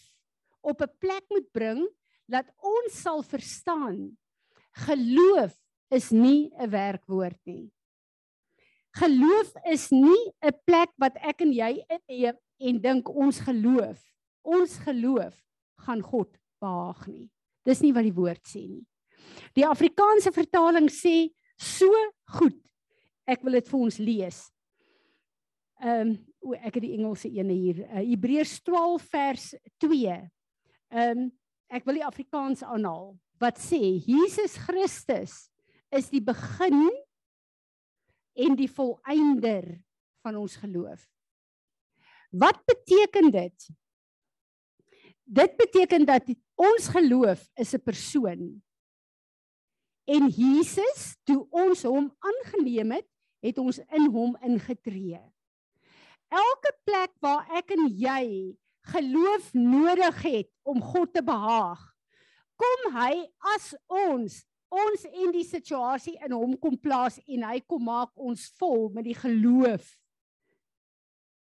op 'n plek moet bring dat ons sal verstaan geloof is nie 'n werkwoord nie. Geloof is nie 'n plek wat ek en jy inneem en dink ons geloof. Ons geloof gaan God behaag nie. Dis nie wat die woord sê nie. Die Afrikaanse vertaling sê so goed. Ek wil dit vir ons lees. Ehm um, ek het die Engelse ene hier. Uh, Hebreërs 12 vers 2. Ehm um, ek wil die Afrikaans aanhaal wat sê Jesus Christus is die begin en die volëinder van ons geloof. Wat beteken dit? Dit beteken dat ons geloof is 'n persoon. En Jesus, toe ons hom aangeneem het, het ons in hom ingetree. Elke plek waar ek en jy geloof nodig het om God te behaag, kom hy as ons ons in die situasie in hom kom plaas en hy kom maak ons vol met die geloof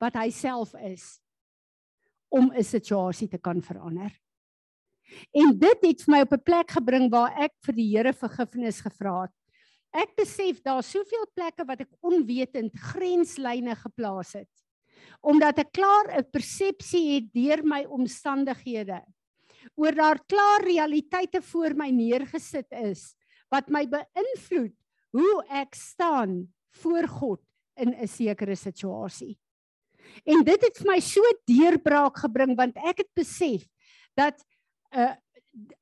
wat hy self is om 'n situasie te kan verander. En dit het vir my op 'n plek gebring waar ek vir die Here vergifnis gevra het. Ek besef daar soveel plekke wat ek onwetend grenslyne geplaas het. Omdat ek klaar 'n persepsie het deur my omstandighede oor daar klaar realiteite voor my neergesit is wat my beïnvloed hoe ek staan voor God in 'n sekere situasie. En dit het vir my so deurbraak gebring want ek het besef dat uh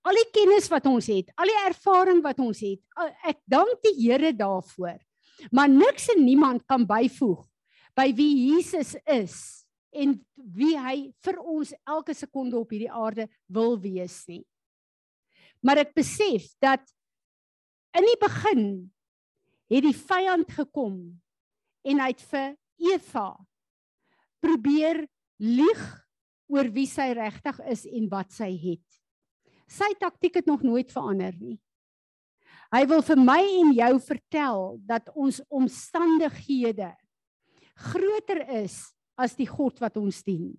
al die kennis wat ons het, al die ervaring wat ons het, ek dank die Here daarvoor. Maar niks en niemand kan byvoeg by wie Jesus is en wie hy vir ons elke sekonde op hierdie aarde wil wees nie. Maar ek besef dat in die begin het die vyand gekom en hy het vir Eva probeer lieg oor wie sy regtig is en wat sy het. Sy taktik het nog nooit verander nie. Hy wil vir my en jou vertel dat ons omstandighede groter is as die God wat ons dien.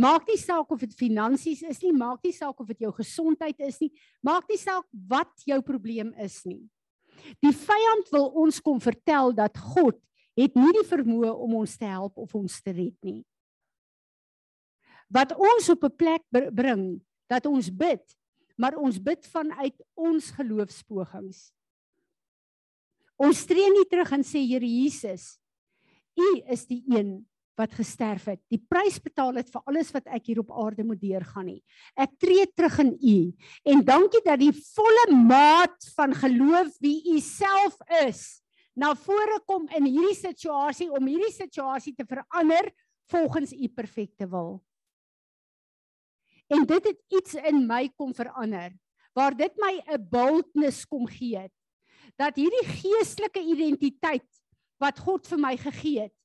Maak nie saak of dit finansies is nie, maak nie saak of dit jou gesondheid is nie, maak nie saak wat jou probleem is nie. Die vyand wil ons kom vertel dat God het nie die vermoë om ons te help of ons te red nie. Wat ons op 'n plek bring dat ons bid, maar ons bid vanuit ons geloofspogings. Ons tree nie terug en sê Here Jesus, U is die een wat gesterf het. Die prys betaal het vir alles wat ek hier op aarde moet deurgaan nie. Ek tree terug in U en dankie dat die volle maat van geloof wie U self is na vore kom in hierdie situasie om hierdie situasie te verander volgens U perfekte wil. En dit het iets in my kom verander waar dit my 'n boldness kom gee het dat hierdie geestelike identiteit wat God vir my gegee het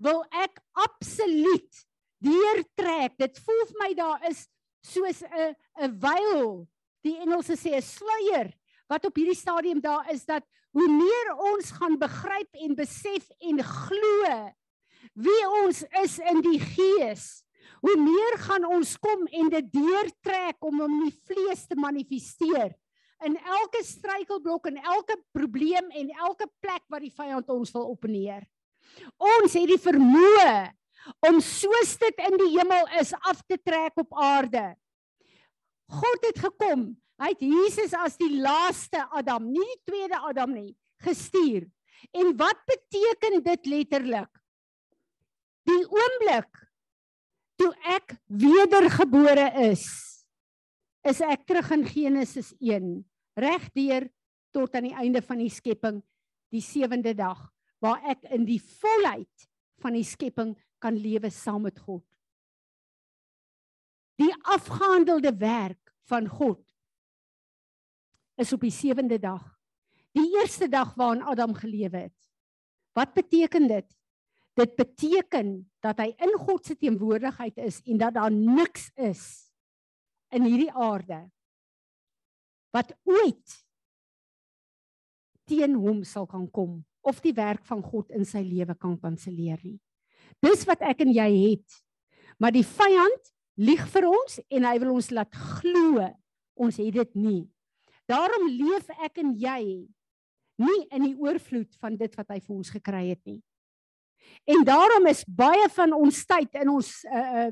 wil ek absoluut deurtrek. Dit voel vir my daar is soos 'n 'n veil, die Engelse sê 'n sluier wat op hierdie stadium daar is dat hoe meer ons gaan begryp en besef en glo wie ons is in die gees, hoe meer gaan ons kom en dit deurtrek om om die vlees te manifesteer in elke struikelblok en elke probleem en elke plek wat die vyand ons wil opneer. Ons het die vermoë om soos dit in die hemel is af te trek op aarde. God het gekom. Hy het Jesus as die laaste Adam, nie die tweede Adam nie, gestuur. En wat beteken dit letterlik? Die oomblik toe ek wedergebore is, is ek terug in Genesis 1, regdeur tot aan die einde van die skepping, die sewende dag waar ek in die volheid van die skepping kan lewe saam met God. Die afgehandelde werk van God is op die sewende dag. Die eerste dag waarin Adam gelewe het. Wat beteken dit? Dit beteken dat hy in God se teenwoordigheid is en dat daar niks is in hierdie aarde wat ooit teen hom sal kan kom of die werk van God in sy lewe kan kanselleer nie. Dis wat ek en jy het. Maar die vyand lieg vir ons en hy wil ons laat glo ons het dit nie. Daarom leef ek en jy nie in die oorvloed van dit wat hy vir ons gekry het nie. En daarom is baie van ons tyd in ons uh uh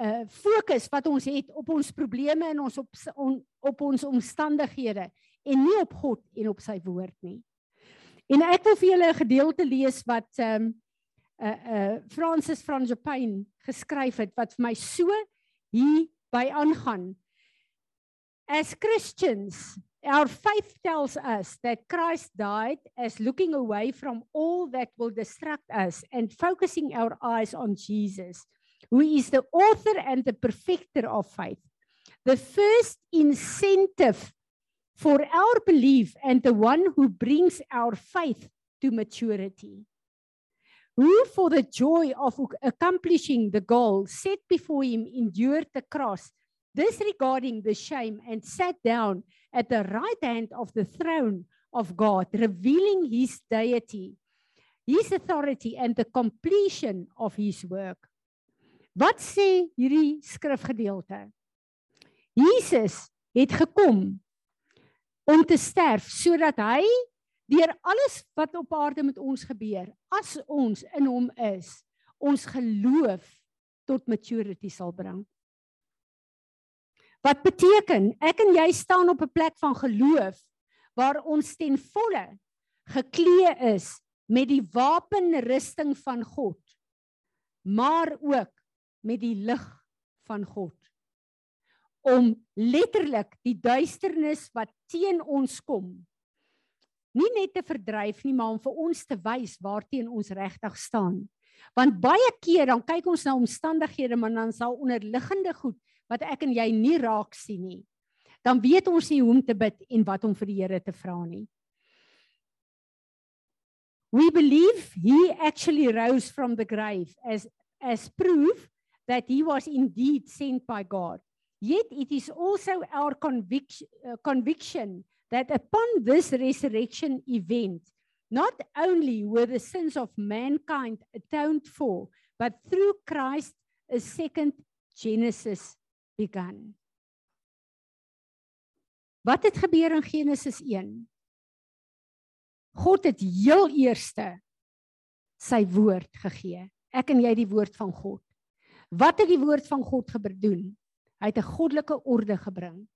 uh fokus wat ons het op ons probleme en ons op on, op ons omstandighede en nie op God en op sy woord nie. En ek wil vir julle 'n gedeelte lees wat ehm um, uh uh Francis Frangipane geskryf het wat vir my so hier by aangaan. As Christians, our faith tells us that Christ died as looking away from all that will distract us and focusing our eyes on Jesus, who is the author and the perfecter of faith. The first incentive for our belief and the one who brings our faith to maturity. Who, for the joy of accomplishing the goal set before him, endured the cross, disregarding the shame, and sat down at the right hand of the throne of God, revealing his deity, his authority, and the completion of his work. Wat sê hierdie skrifgedeelte? Jesus het gekom om te sterf sodat hy deur alles wat op aarde met ons gebeur as ons in hom is ons geloof tot maturity sal bring. Wat beteken ek en jy staan op 'n plek van geloof waar ons ten volle geklee is met die wapenrusting van God maar ook met die lig van God. Om letterlik die duisternis wat teen ons kom nie net te verdryf nie maar om vir ons te wys waarteen ons regtig staan. Want baie keer dan kyk ons na omstandighede maar dan sal onderliggende goed wat ek en jy nie raak sien nie. Dan weet ons nie hoe om te bid en wat om vir die Here te vra nie. We believe he actually rose from the grave as, as proof that he was indeed sent by God. Yet it is also our conviction, uh, conviction that upon this resurrection event, not only were the sins of mankind atoned for, but through Christ a second Genesis began. Wat het gebeur in Genesis 1? God het heel eerste sy woord gegee. Ek en jy die woord van God. Wat het die woord van God gedoen? Hy het 'n goddelike orde gebring.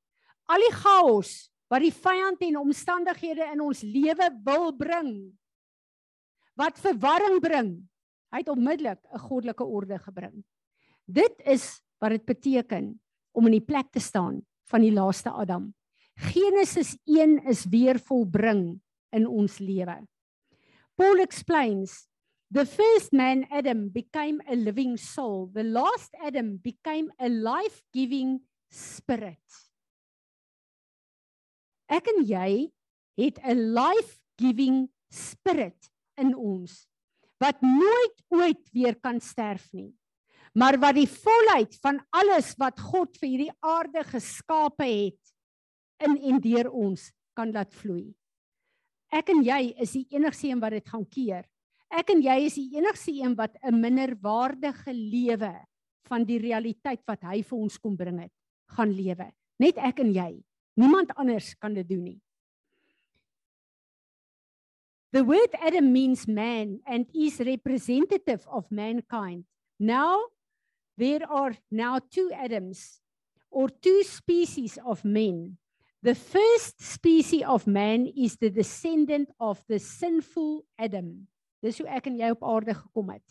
Al die chaos wat die vyand en omstandighede in ons lewe wil bring, wat verwarring bring, hy het onmiddellik 'n goddelike orde gebring. Dit is wat dit beteken om in die plek te staan van die laaste Adam. Genesis 1 is weer volbring in ons lewe. Paul explains The first man, Adam, became a living soul. The last Adam became a life giving spirit. Ek en jy het 'n life giving spirit in ons wat nooit ooit weer kan sterf nie. Maar wat die volheid van alles wat God vir hierdie aarde geskape het in en deur ons kan laat vloei. Ek en jy is die enigste een wat dit gaan keer. Ek en jy is die enigste een wat 'n minderwaardige lewe van die realiteit wat hy vir ons kom bring het, gaan lewe. Net ek en jy. Niemand anders kan dit doen nie. The word Adam means man and is representative of mankind. Now there are now two Adams or two species of men. The first species of man is the descendant of the sinful Adam. Dis hoe ek en jy op aarde gekom het.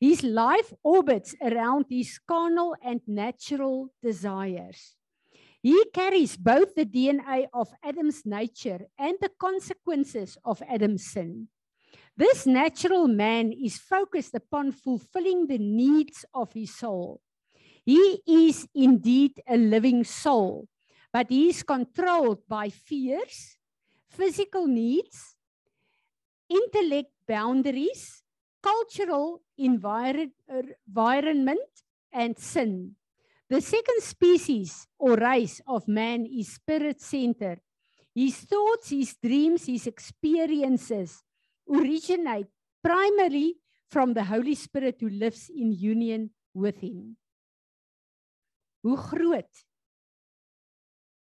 His life orbits around his carnal and natural desires. He carries both the DNA of Adam's nature and the consequences of Adam's sin. This natural man is focused upon fulfilling the needs of his soul. He is indeed a living soul, but he is controlled by fears, physical needs, intellect boundaries, cultural environment, and sin. The second species or race of man is spirit centered. His thoughts, his dreams, his experiences originate primarily from the Holy Spirit who lives in union with him. Hoe groot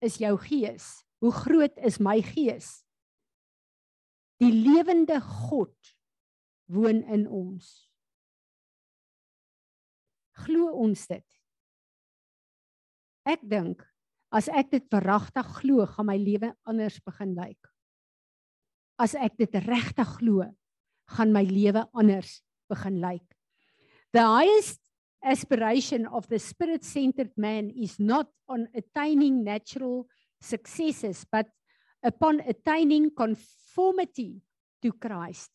is jou gees? Hoe groot is my gees? Die lewende God woon in ons. Glo ons dit? Ek dink as ek dit verragtig glo, gaan my lewe anders begin lyk. As ek dit regtig glo, gaan my lewe anders begin lyk. The highest aspiration of the spirit-centered man is not on attaining natural successes but upon attaining conformity to Christ.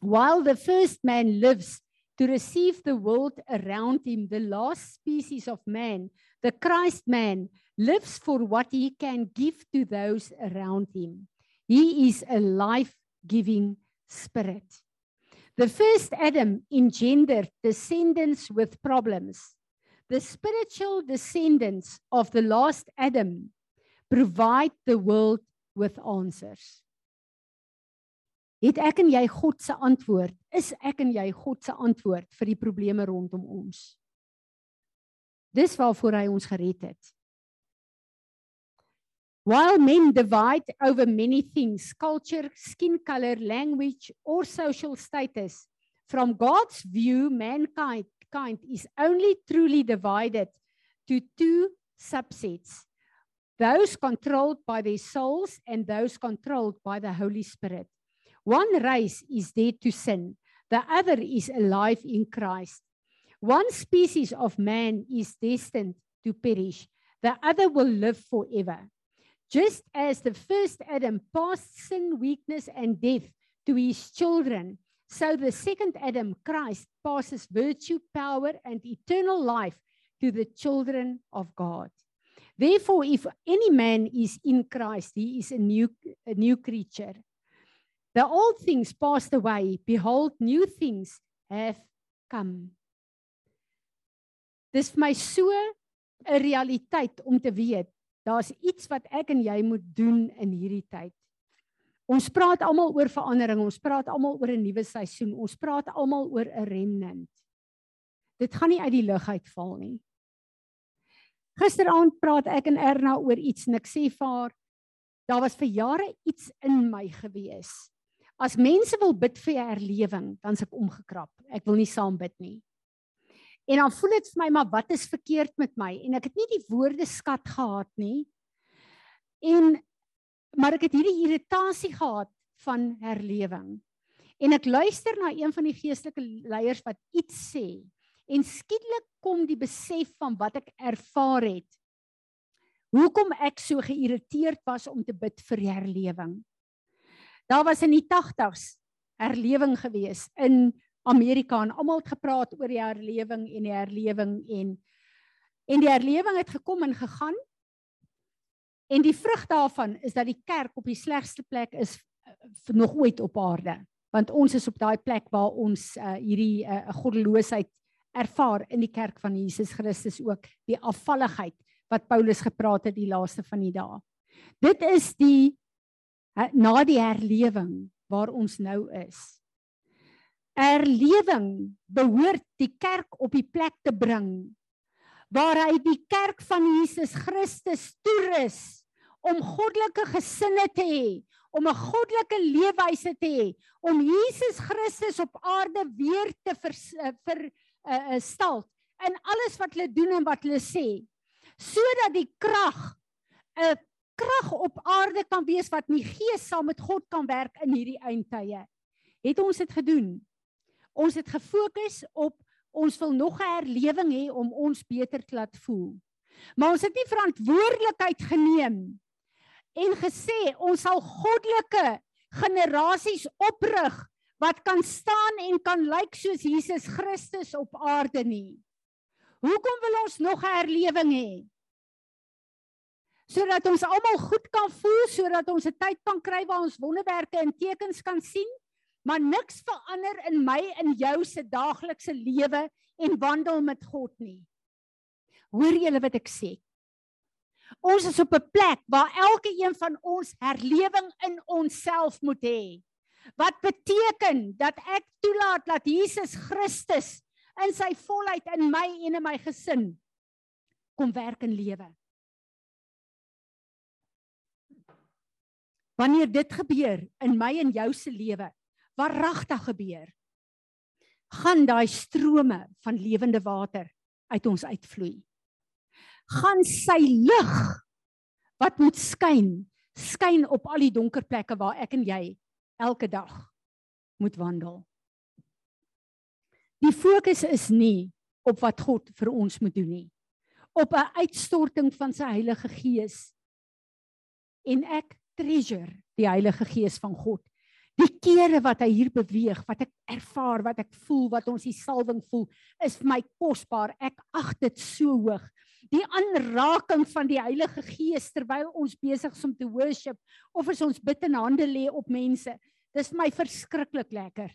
While the first man lives to receive the world around him, the last species of man, the Christ man, lives for what he can give to those around him. He is a life giving spirit. The first Adam engendered descendants with problems. The spiritual descendants of the last Adam provide the world with answers. Het ek en jy God se antwoord? Is ek en jy God se antwoord vir die probleme rondom ons? Dis waarvoor hy ons gered het. While men divide over many things, culture, skin color, language or social status, from God's view mankind kind is only truly divided to two subsets. Those controlled by their souls and those controlled by the Holy Spirit. One race is dead to sin, the other is alive in Christ. One species of man is destined to perish, the other will live forever. Just as the first Adam passed sin, weakness, and death to his children, so the second Adam, Christ, passes virtue, power, and eternal life to the children of God. Therefore, if any man is in Christ, he is a new, a new creature. The old things passed away, behold new things have come. Dis vir my so 'n realiteit om te weet daar's iets wat ek en jy moet doen in hierdie tyd. Ons praat almal oor verandering, ons praat almal oor 'n nuwe seisoen, ons praat almal oor 'n remnant. Dit gaan nie uit die lug uitval nie. Gisteraand praat ek en Erna oor iets en ek sê vir haar daar was vir jare iets in my gewees. As mense wil bid vir herlewing, dan se ek omgekrap. Ek wil nie saam bid nie. En dan voel dit vir my maar wat is verkeerd met my en ek het nie die woorde skat gehad nie. En maar ek het hierdie irritasie gehad van herlewing. En ek luister na een van die geestelike leiers wat iets sê en skielik kom die besef van wat ek ervaar het. Hoekom ek so geïrriteerd was om te bid vir herlewing. Daar was in die 80s herlewing gewees in Amerika en almal het gepraat oor die herlewing en die herlewing en en die herlewing het gekom en gegaan. En die vrug daarvan is dat die kerk op die slegste plek is uh, nog ooit op aarde, want ons is op daai plek waar ons uh, hierdie uh, goddeloosheid ervaar in die kerk van Jesus Christus ook, die afvalligheid wat Paulus gepraat het die laaste van die dae. Dit is die na die herlewing waar ons nou is herlewing behoort die kerk op die plek te bring waar hy die kerk van Jesus Christus toerus om goddelike gesinne te hê, om 'n goddelike leefwyse te hê, om Jesus Christus op aarde weer te ver, eh, ver uh, uh, stal in alles wat hulle doen en wat hulle sê, sodat die krag 'n krag op aarde kan wees wat in die gees saam met God kan werk in hierdie eindtye. Het ons dit gedoen? Ons het gefokus op ons wil nog 'n herlewing hê om ons beter te laat voel. Maar ons het nie verantwoordelikheid geneem en gesê ons sal goddelike generasies oprig wat kan staan en kan lyk soos Jesus Christus op aarde nie. Hoekom wil ons nog 'n herlewing hê? Sodat ons almal goed kan voel, sodat ons 'n tyd kan kry waar ons wonderwerke en tekens kan sien maar niks verander in my en jou se daaglikse lewe en wandel met God nie. Hoor julle wat ek sê? Ons is op 'n plek waar elke een van ons herlewing in onsself moet hê. Wat beteken dat ek toelaat dat Jesus Christus in sy volheid in my en in my gesin kom werk en lewe. Wanneer dit gebeur in my en jou se lewe, wat regtig gebeur, gaan daai strome van lewende water uit ons uitvloei. Gaan sy lig wat moet skyn, skyn op al die donker plekke waar ek en jy elke dag moet wandel. Die fokus is nie op wat God vir ons moet doen nie. Op 'n uitstorting van sy Heilige Gees. En ek treasure die Heilige Gees van God Die kere wat hy hier beweeg, wat ek ervaar, wat ek voel, wat ons die salwing voel, is vir my kosbaar. Ek ag dit so hoog. Die aanraking van die Heilige Gees terwyl ons besig is om te worship of as ons bid en hande lê op mense, dis vir my verskriklik lekker.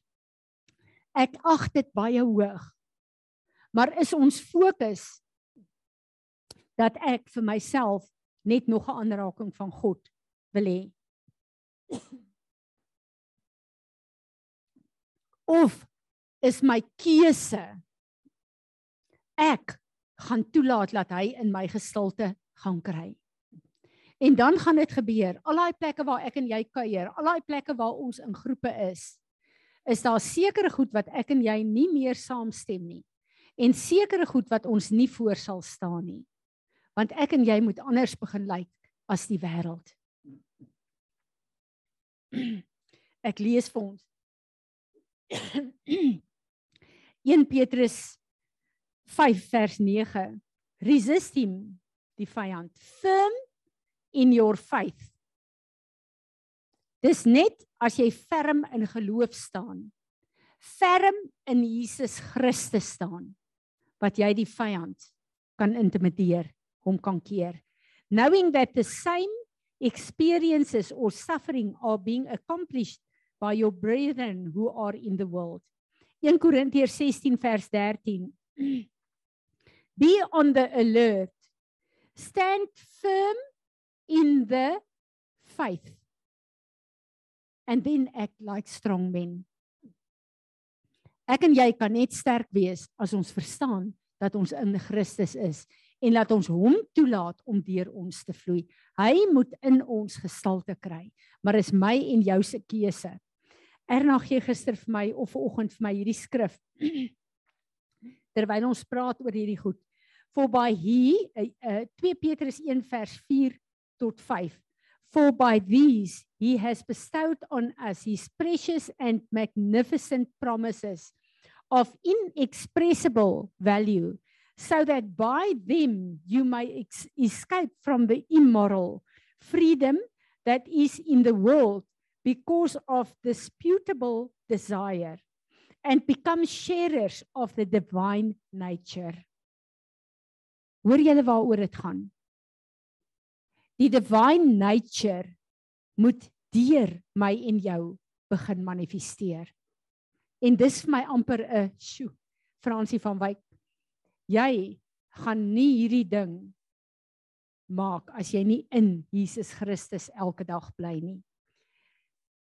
Ek ag dit baie hoog. Maar is ons fokus dat ek vir myself net nog 'n aanraking van God wil hê? of is my keuse ek gaan toelaat dat hy in my gestilte gaan kry. En dan gaan dit gebeur. Al daai plekke waar ek en jy kuier, al daai plekke waar ons in groepe is, is daar sekere goed wat ek en jy nie meer saamstem nie. En sekere goed wat ons nie voor sal staan nie. Want ek en jy moet anders begin lyk as die wêreld. Ek lees vir ons 1 Petrus 5 vers 9 Resist him die vyand. Firm in your faith. Dis net as jy ferm in geloof staan. Ferm in Jesus Christus staan wat jy die vyand kan intimideer hom kan keer. Knowing that the same experiences or suffering are being accomplished by your brethren who are in the world. 1 Korintiërs 16 vers 13. Be on the alert. Stand firm in the faith. And then act like strong men. Ek en jy kan net sterk wees as ons verstaan dat ons in Christus is en laat ons hom toelaat om deur ons te vloei. Hy moet in ons gestalte kry, maar is my en jou se keuse. Erna gee gister vir my of vanoggend vir my hierdie skrif. Terwyl ons praat oor hierdie goed. For by he uh, uh, 2 Petrus 1 vers 4 tot 5. For by these he has bestowed on us his precious and magnificent promises of inexpressible value, so that by them you may escape from the immoral freedom that is in the world because of disputable desire and become sharers of the divine nature. Hoor julle waaroor dit gaan? Die divine nature moet deur my en jou begin manifesteer. En dis vir my amper 'n sjoe. Fransie van Wyk. Jy gaan nie hierdie ding maak as jy nie in Jesus Christus elke dag bly nie.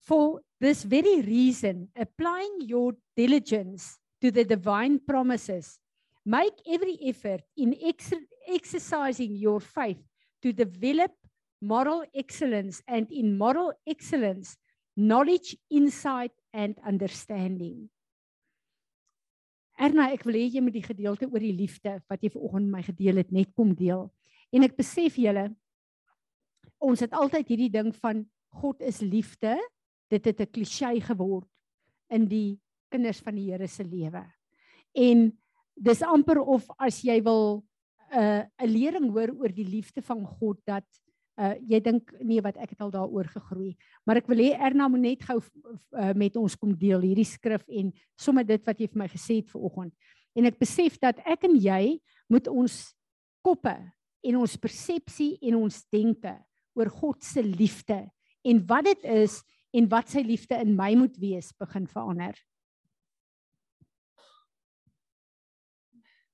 For this very reason, applying your diligence to the divine promises, make every effort in ex exercising your faith to develop moral excellence and in moral excellence knowledge insight and understanding. Erna ek wil hê jy moet die gedeelte oor die liefde wat jy vanoggend my gedeel het net kom deel. En ek besef julle ons het altyd hierdie ding van God is liefde dit het 'n klisjé geword in die kinders van die Here se lewe. En dis amper of as jy wil 'n uh, 'n lering hoor oor die liefde van God dat uh jy dink nee wat ek het al daaroor gegroei. Maar ek wil hê Erna moet net gou uh, met ons kom deel hierdie skrif en sommer dit wat jy vir my gesê het vanoggend. En ek besef dat ek en jy moet ons koppe en ons persepsie en ons denke oor God se liefde en wat dit is en wat sy liefde in my moet wees begin verander.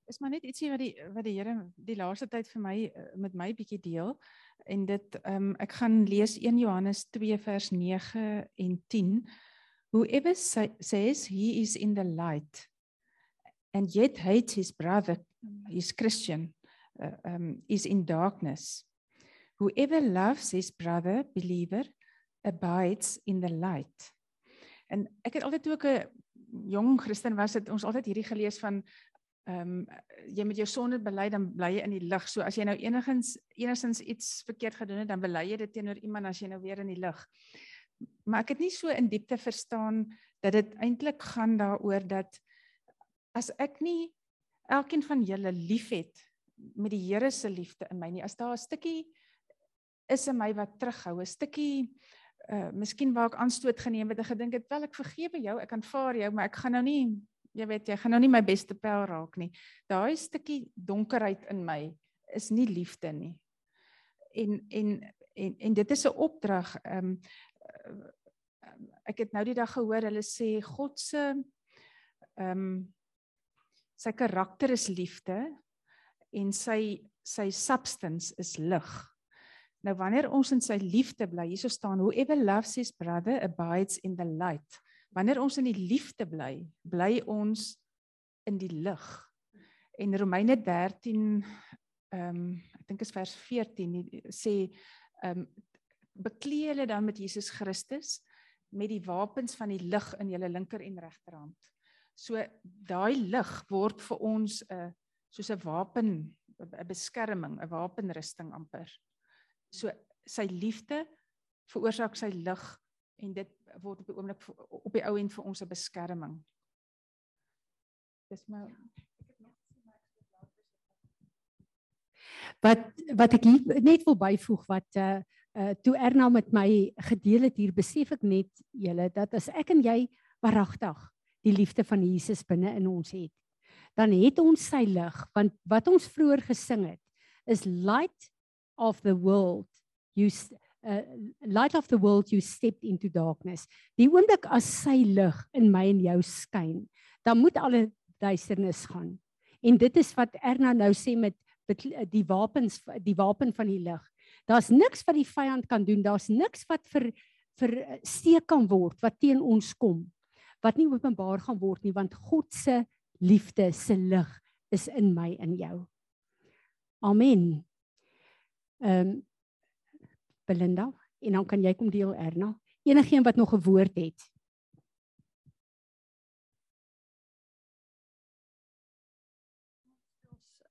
Is maar net ietsie wat die wat die Here die laaste tyd vir my eh, met my bietjie deel en dit ehm um, ek gaan lees 1 Johannes 2 vers 9 en 10 whoever say, says he is in the light and yet hates his brother his christian uh, um is in darkness. Whoever loves his brother believer abides in the light en ek het altyd ook 'n jong Christen was dit ons altyd hierdie gelees van ehm um, jy met jou sonde bely dan bly jy in die lig. So as jy nou enigins enigins iets verkeerd gedoen het, dan bely jy dit teenoor iemand as jy nou weer in die lig. Maar ek het nie so in diepte verstaan dat dit eintlik gaan daaroor dat as ek nie elkeen van julle liefhet met die Here se liefde in my nie, as daar 'n stukkie is in my wat terughou, 'n stukkie uh miskien waar ek aanstoot geneem het en gedink het wel ek vergewe jou, ek aanvaar jou, maar ek gaan nou nie jy weet jy gaan nou nie my beste pel raak nie. Daai stukkie donkerheid in my is nie liefde nie. En en en en dit is 'n opdrag. Ehm um, ek het nou die dag gehoor hulle sê God se ehm um, sy karakter is liefde en sy sy substance is lig. Nou wanneer ons in sy liefde bly, hierso staan whoever loves his brother abides in the light. Wanneer ons in die liefde bly, bly ons in die lig. En Romeine 13 ehm um, ek dink is vers 14 sê ehm um, beklee julle dan met Jesus Christus met die wapens van die lig in julle linker en regterhand. So daai lig word vir ons 'n uh, soos 'n wapen, 'n beskerming, 'n wapenrusting amper. So sy liefde veroorsaak sy lig en dit word op die oomblik op die ou end vir ons 'n beskerming. Dis my wat wat ek hier net wil byvoeg wat uh uh toe Erna met my gedeel het hier besef ek net julle dat as ek en jy waaragtig die liefde van Jesus binne in ons het dan het ons sy lig want wat ons vroeër gesing het is light of the world you uh, light of the world you stepped into darkness. Die oomblik as sy lig in my en jou skyn, dan moet alle duisternis gaan. En dit is wat Erna nou sê met die wapens die wapen van die lig. Daar's niks wat die vyand kan doen. Daar's niks wat vir vir steek kan word wat teen ons kom. Wat nie openbaar gaan word nie want God se liefde se lig is in my en jou. Amen. Ehm um, Belinda en dan kan jy kom deel Erna. Enigeen wat nog 'n woord het.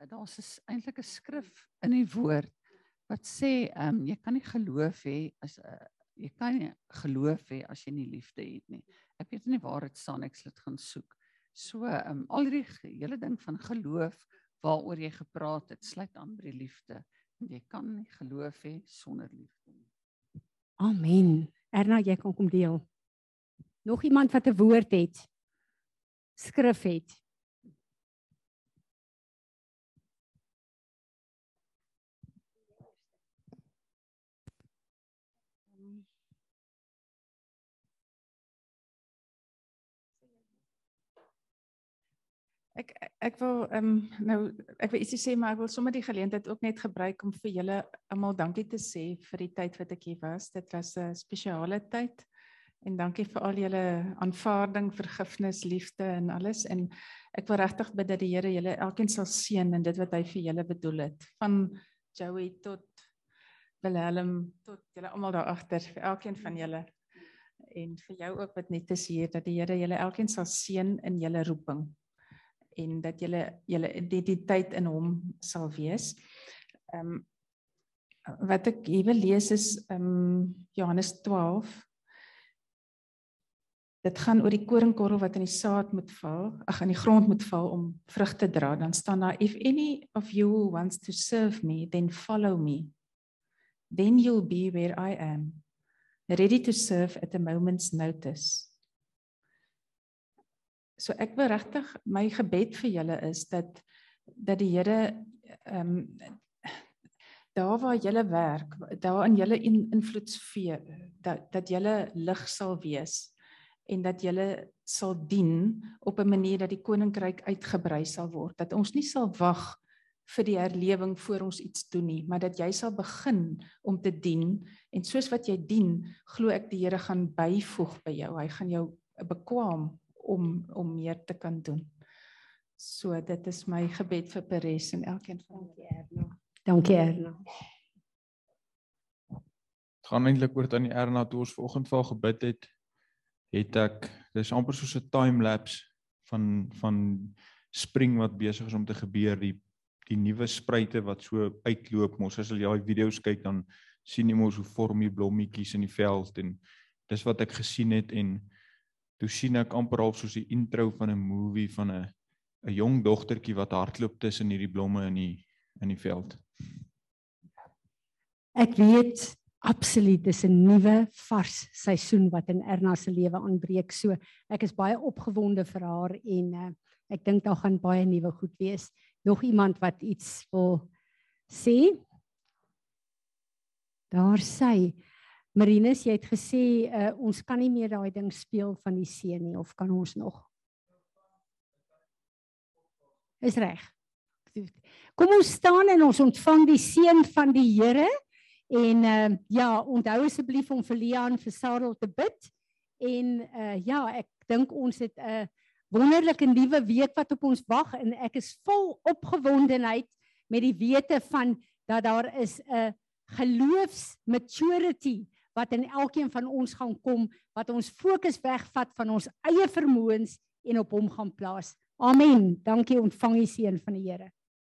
Daar's eintlik 'n skrif in die woord wat sê ehm um, jy kan nie geloof hê as uh, jy kan nie geloof hê as jy nie liefde het nie. Ek weet nie waar dit staan ek sal dit gaan soek. So um, al hierdie hele ding van geloof waaroor jy gepraat het, sluit aan by die liefde. Jy kan nie geloof hê sonder liefde nie. Amen. Erna, jy kan kom deel. Nog iemand wat 'n woord het? Skrif het. Ek ek wil ehm um, nou ek wil ietsie sê maar ek wil sommer die geleentheid ook net gebruik om vir julle almal dankie te sê vir die tyd wat ek hier was. Dit was 'n spesiale tyd. En dankie vir al julle aanvaarding, vergifnis, liefde en alles en ek wil regtig bid dat die Here julle elkeen sal seën in dit wat hy vir julle bedoel het. Van Joey tot Willem tot julle almal daar agter, vir elkeen van julle en vir jou ook wat net is hier dat die Here julle elkeen sal seën in julle roeping en dat julle julle identiteit in hom sal wees. Ehm um, wat ek hier wil lees is ehm um, Johannes 12. Dit gaan oor die koringkorrel wat in die saad moet val, ag in die grond moet val om vrug te dra. Dan staan daar if any of you wants to serve me, then follow me. Then you'll be where I am, ready to serve at a moment's notice. So ek wil regtig my gebed vir julle is dat dat die Here ehm um, daar waar julle werk, daar in julle in, invloedsfeer dat dat julle lig sal wees en dat julle sal dien op 'n manier dat die koninkryk uitgebrei sal word. Dat ons nie sal wag vir die herlewing voor ons iets doen nie, maar dat jy sal begin om te dien en soos wat jy dien, glo ek die Here gaan byvoeg by jou. Hy gaan jou bekwam om om meer te kan doen. So dit is my gebed vir Peres en elkeen van dankie Erna. Dankie Erna. Dit gaan eintlik oor aan die Erna toe ons vanoggend vir gebid het, het ek dis amper soos 'n time lapse van van spring wat besig is om te gebeur die die nuwe spruite wat so uitloop mos as jy daai video's kyk dan sien jy mos hoe vorm die blommetjies in die veld en dis wat ek gesien het en toe sien ek amper al soos die intro van 'n movie van 'n 'n jong dogtertjie wat hardloop tussen hierdie blomme in die in die veld. Ek weet absoluut dis 'n nuwe vars seisoen wat in Erna se lewe aanbreek. So ek is baie opgewonde vir haar en uh, ek dink daar gaan baie nuwe goed wees. Nog iemand wat iets wil sê? Daar sê Marinus, jy het gesê uh, ons kan nie meer daai ding speel van die see nie of kan ons nog? Is reg. Kom ons staan en ons ontvang die seën van die Here en uh, ja, onthou asseblief om vir Leon vir Sarel te bid. En uh, ja, ek dink ons het 'n uh, wonderlike nuwe week wat op ons wag en ek is vol opgewondenheid met die wete van dat daar is 'n geloofs maturity wat in elkeen van ons gaan kom wat ons fokus wegvat van ons eie vermoëns en op hom gaan plaas. Amen. Dankie ontvang die seën van die Here.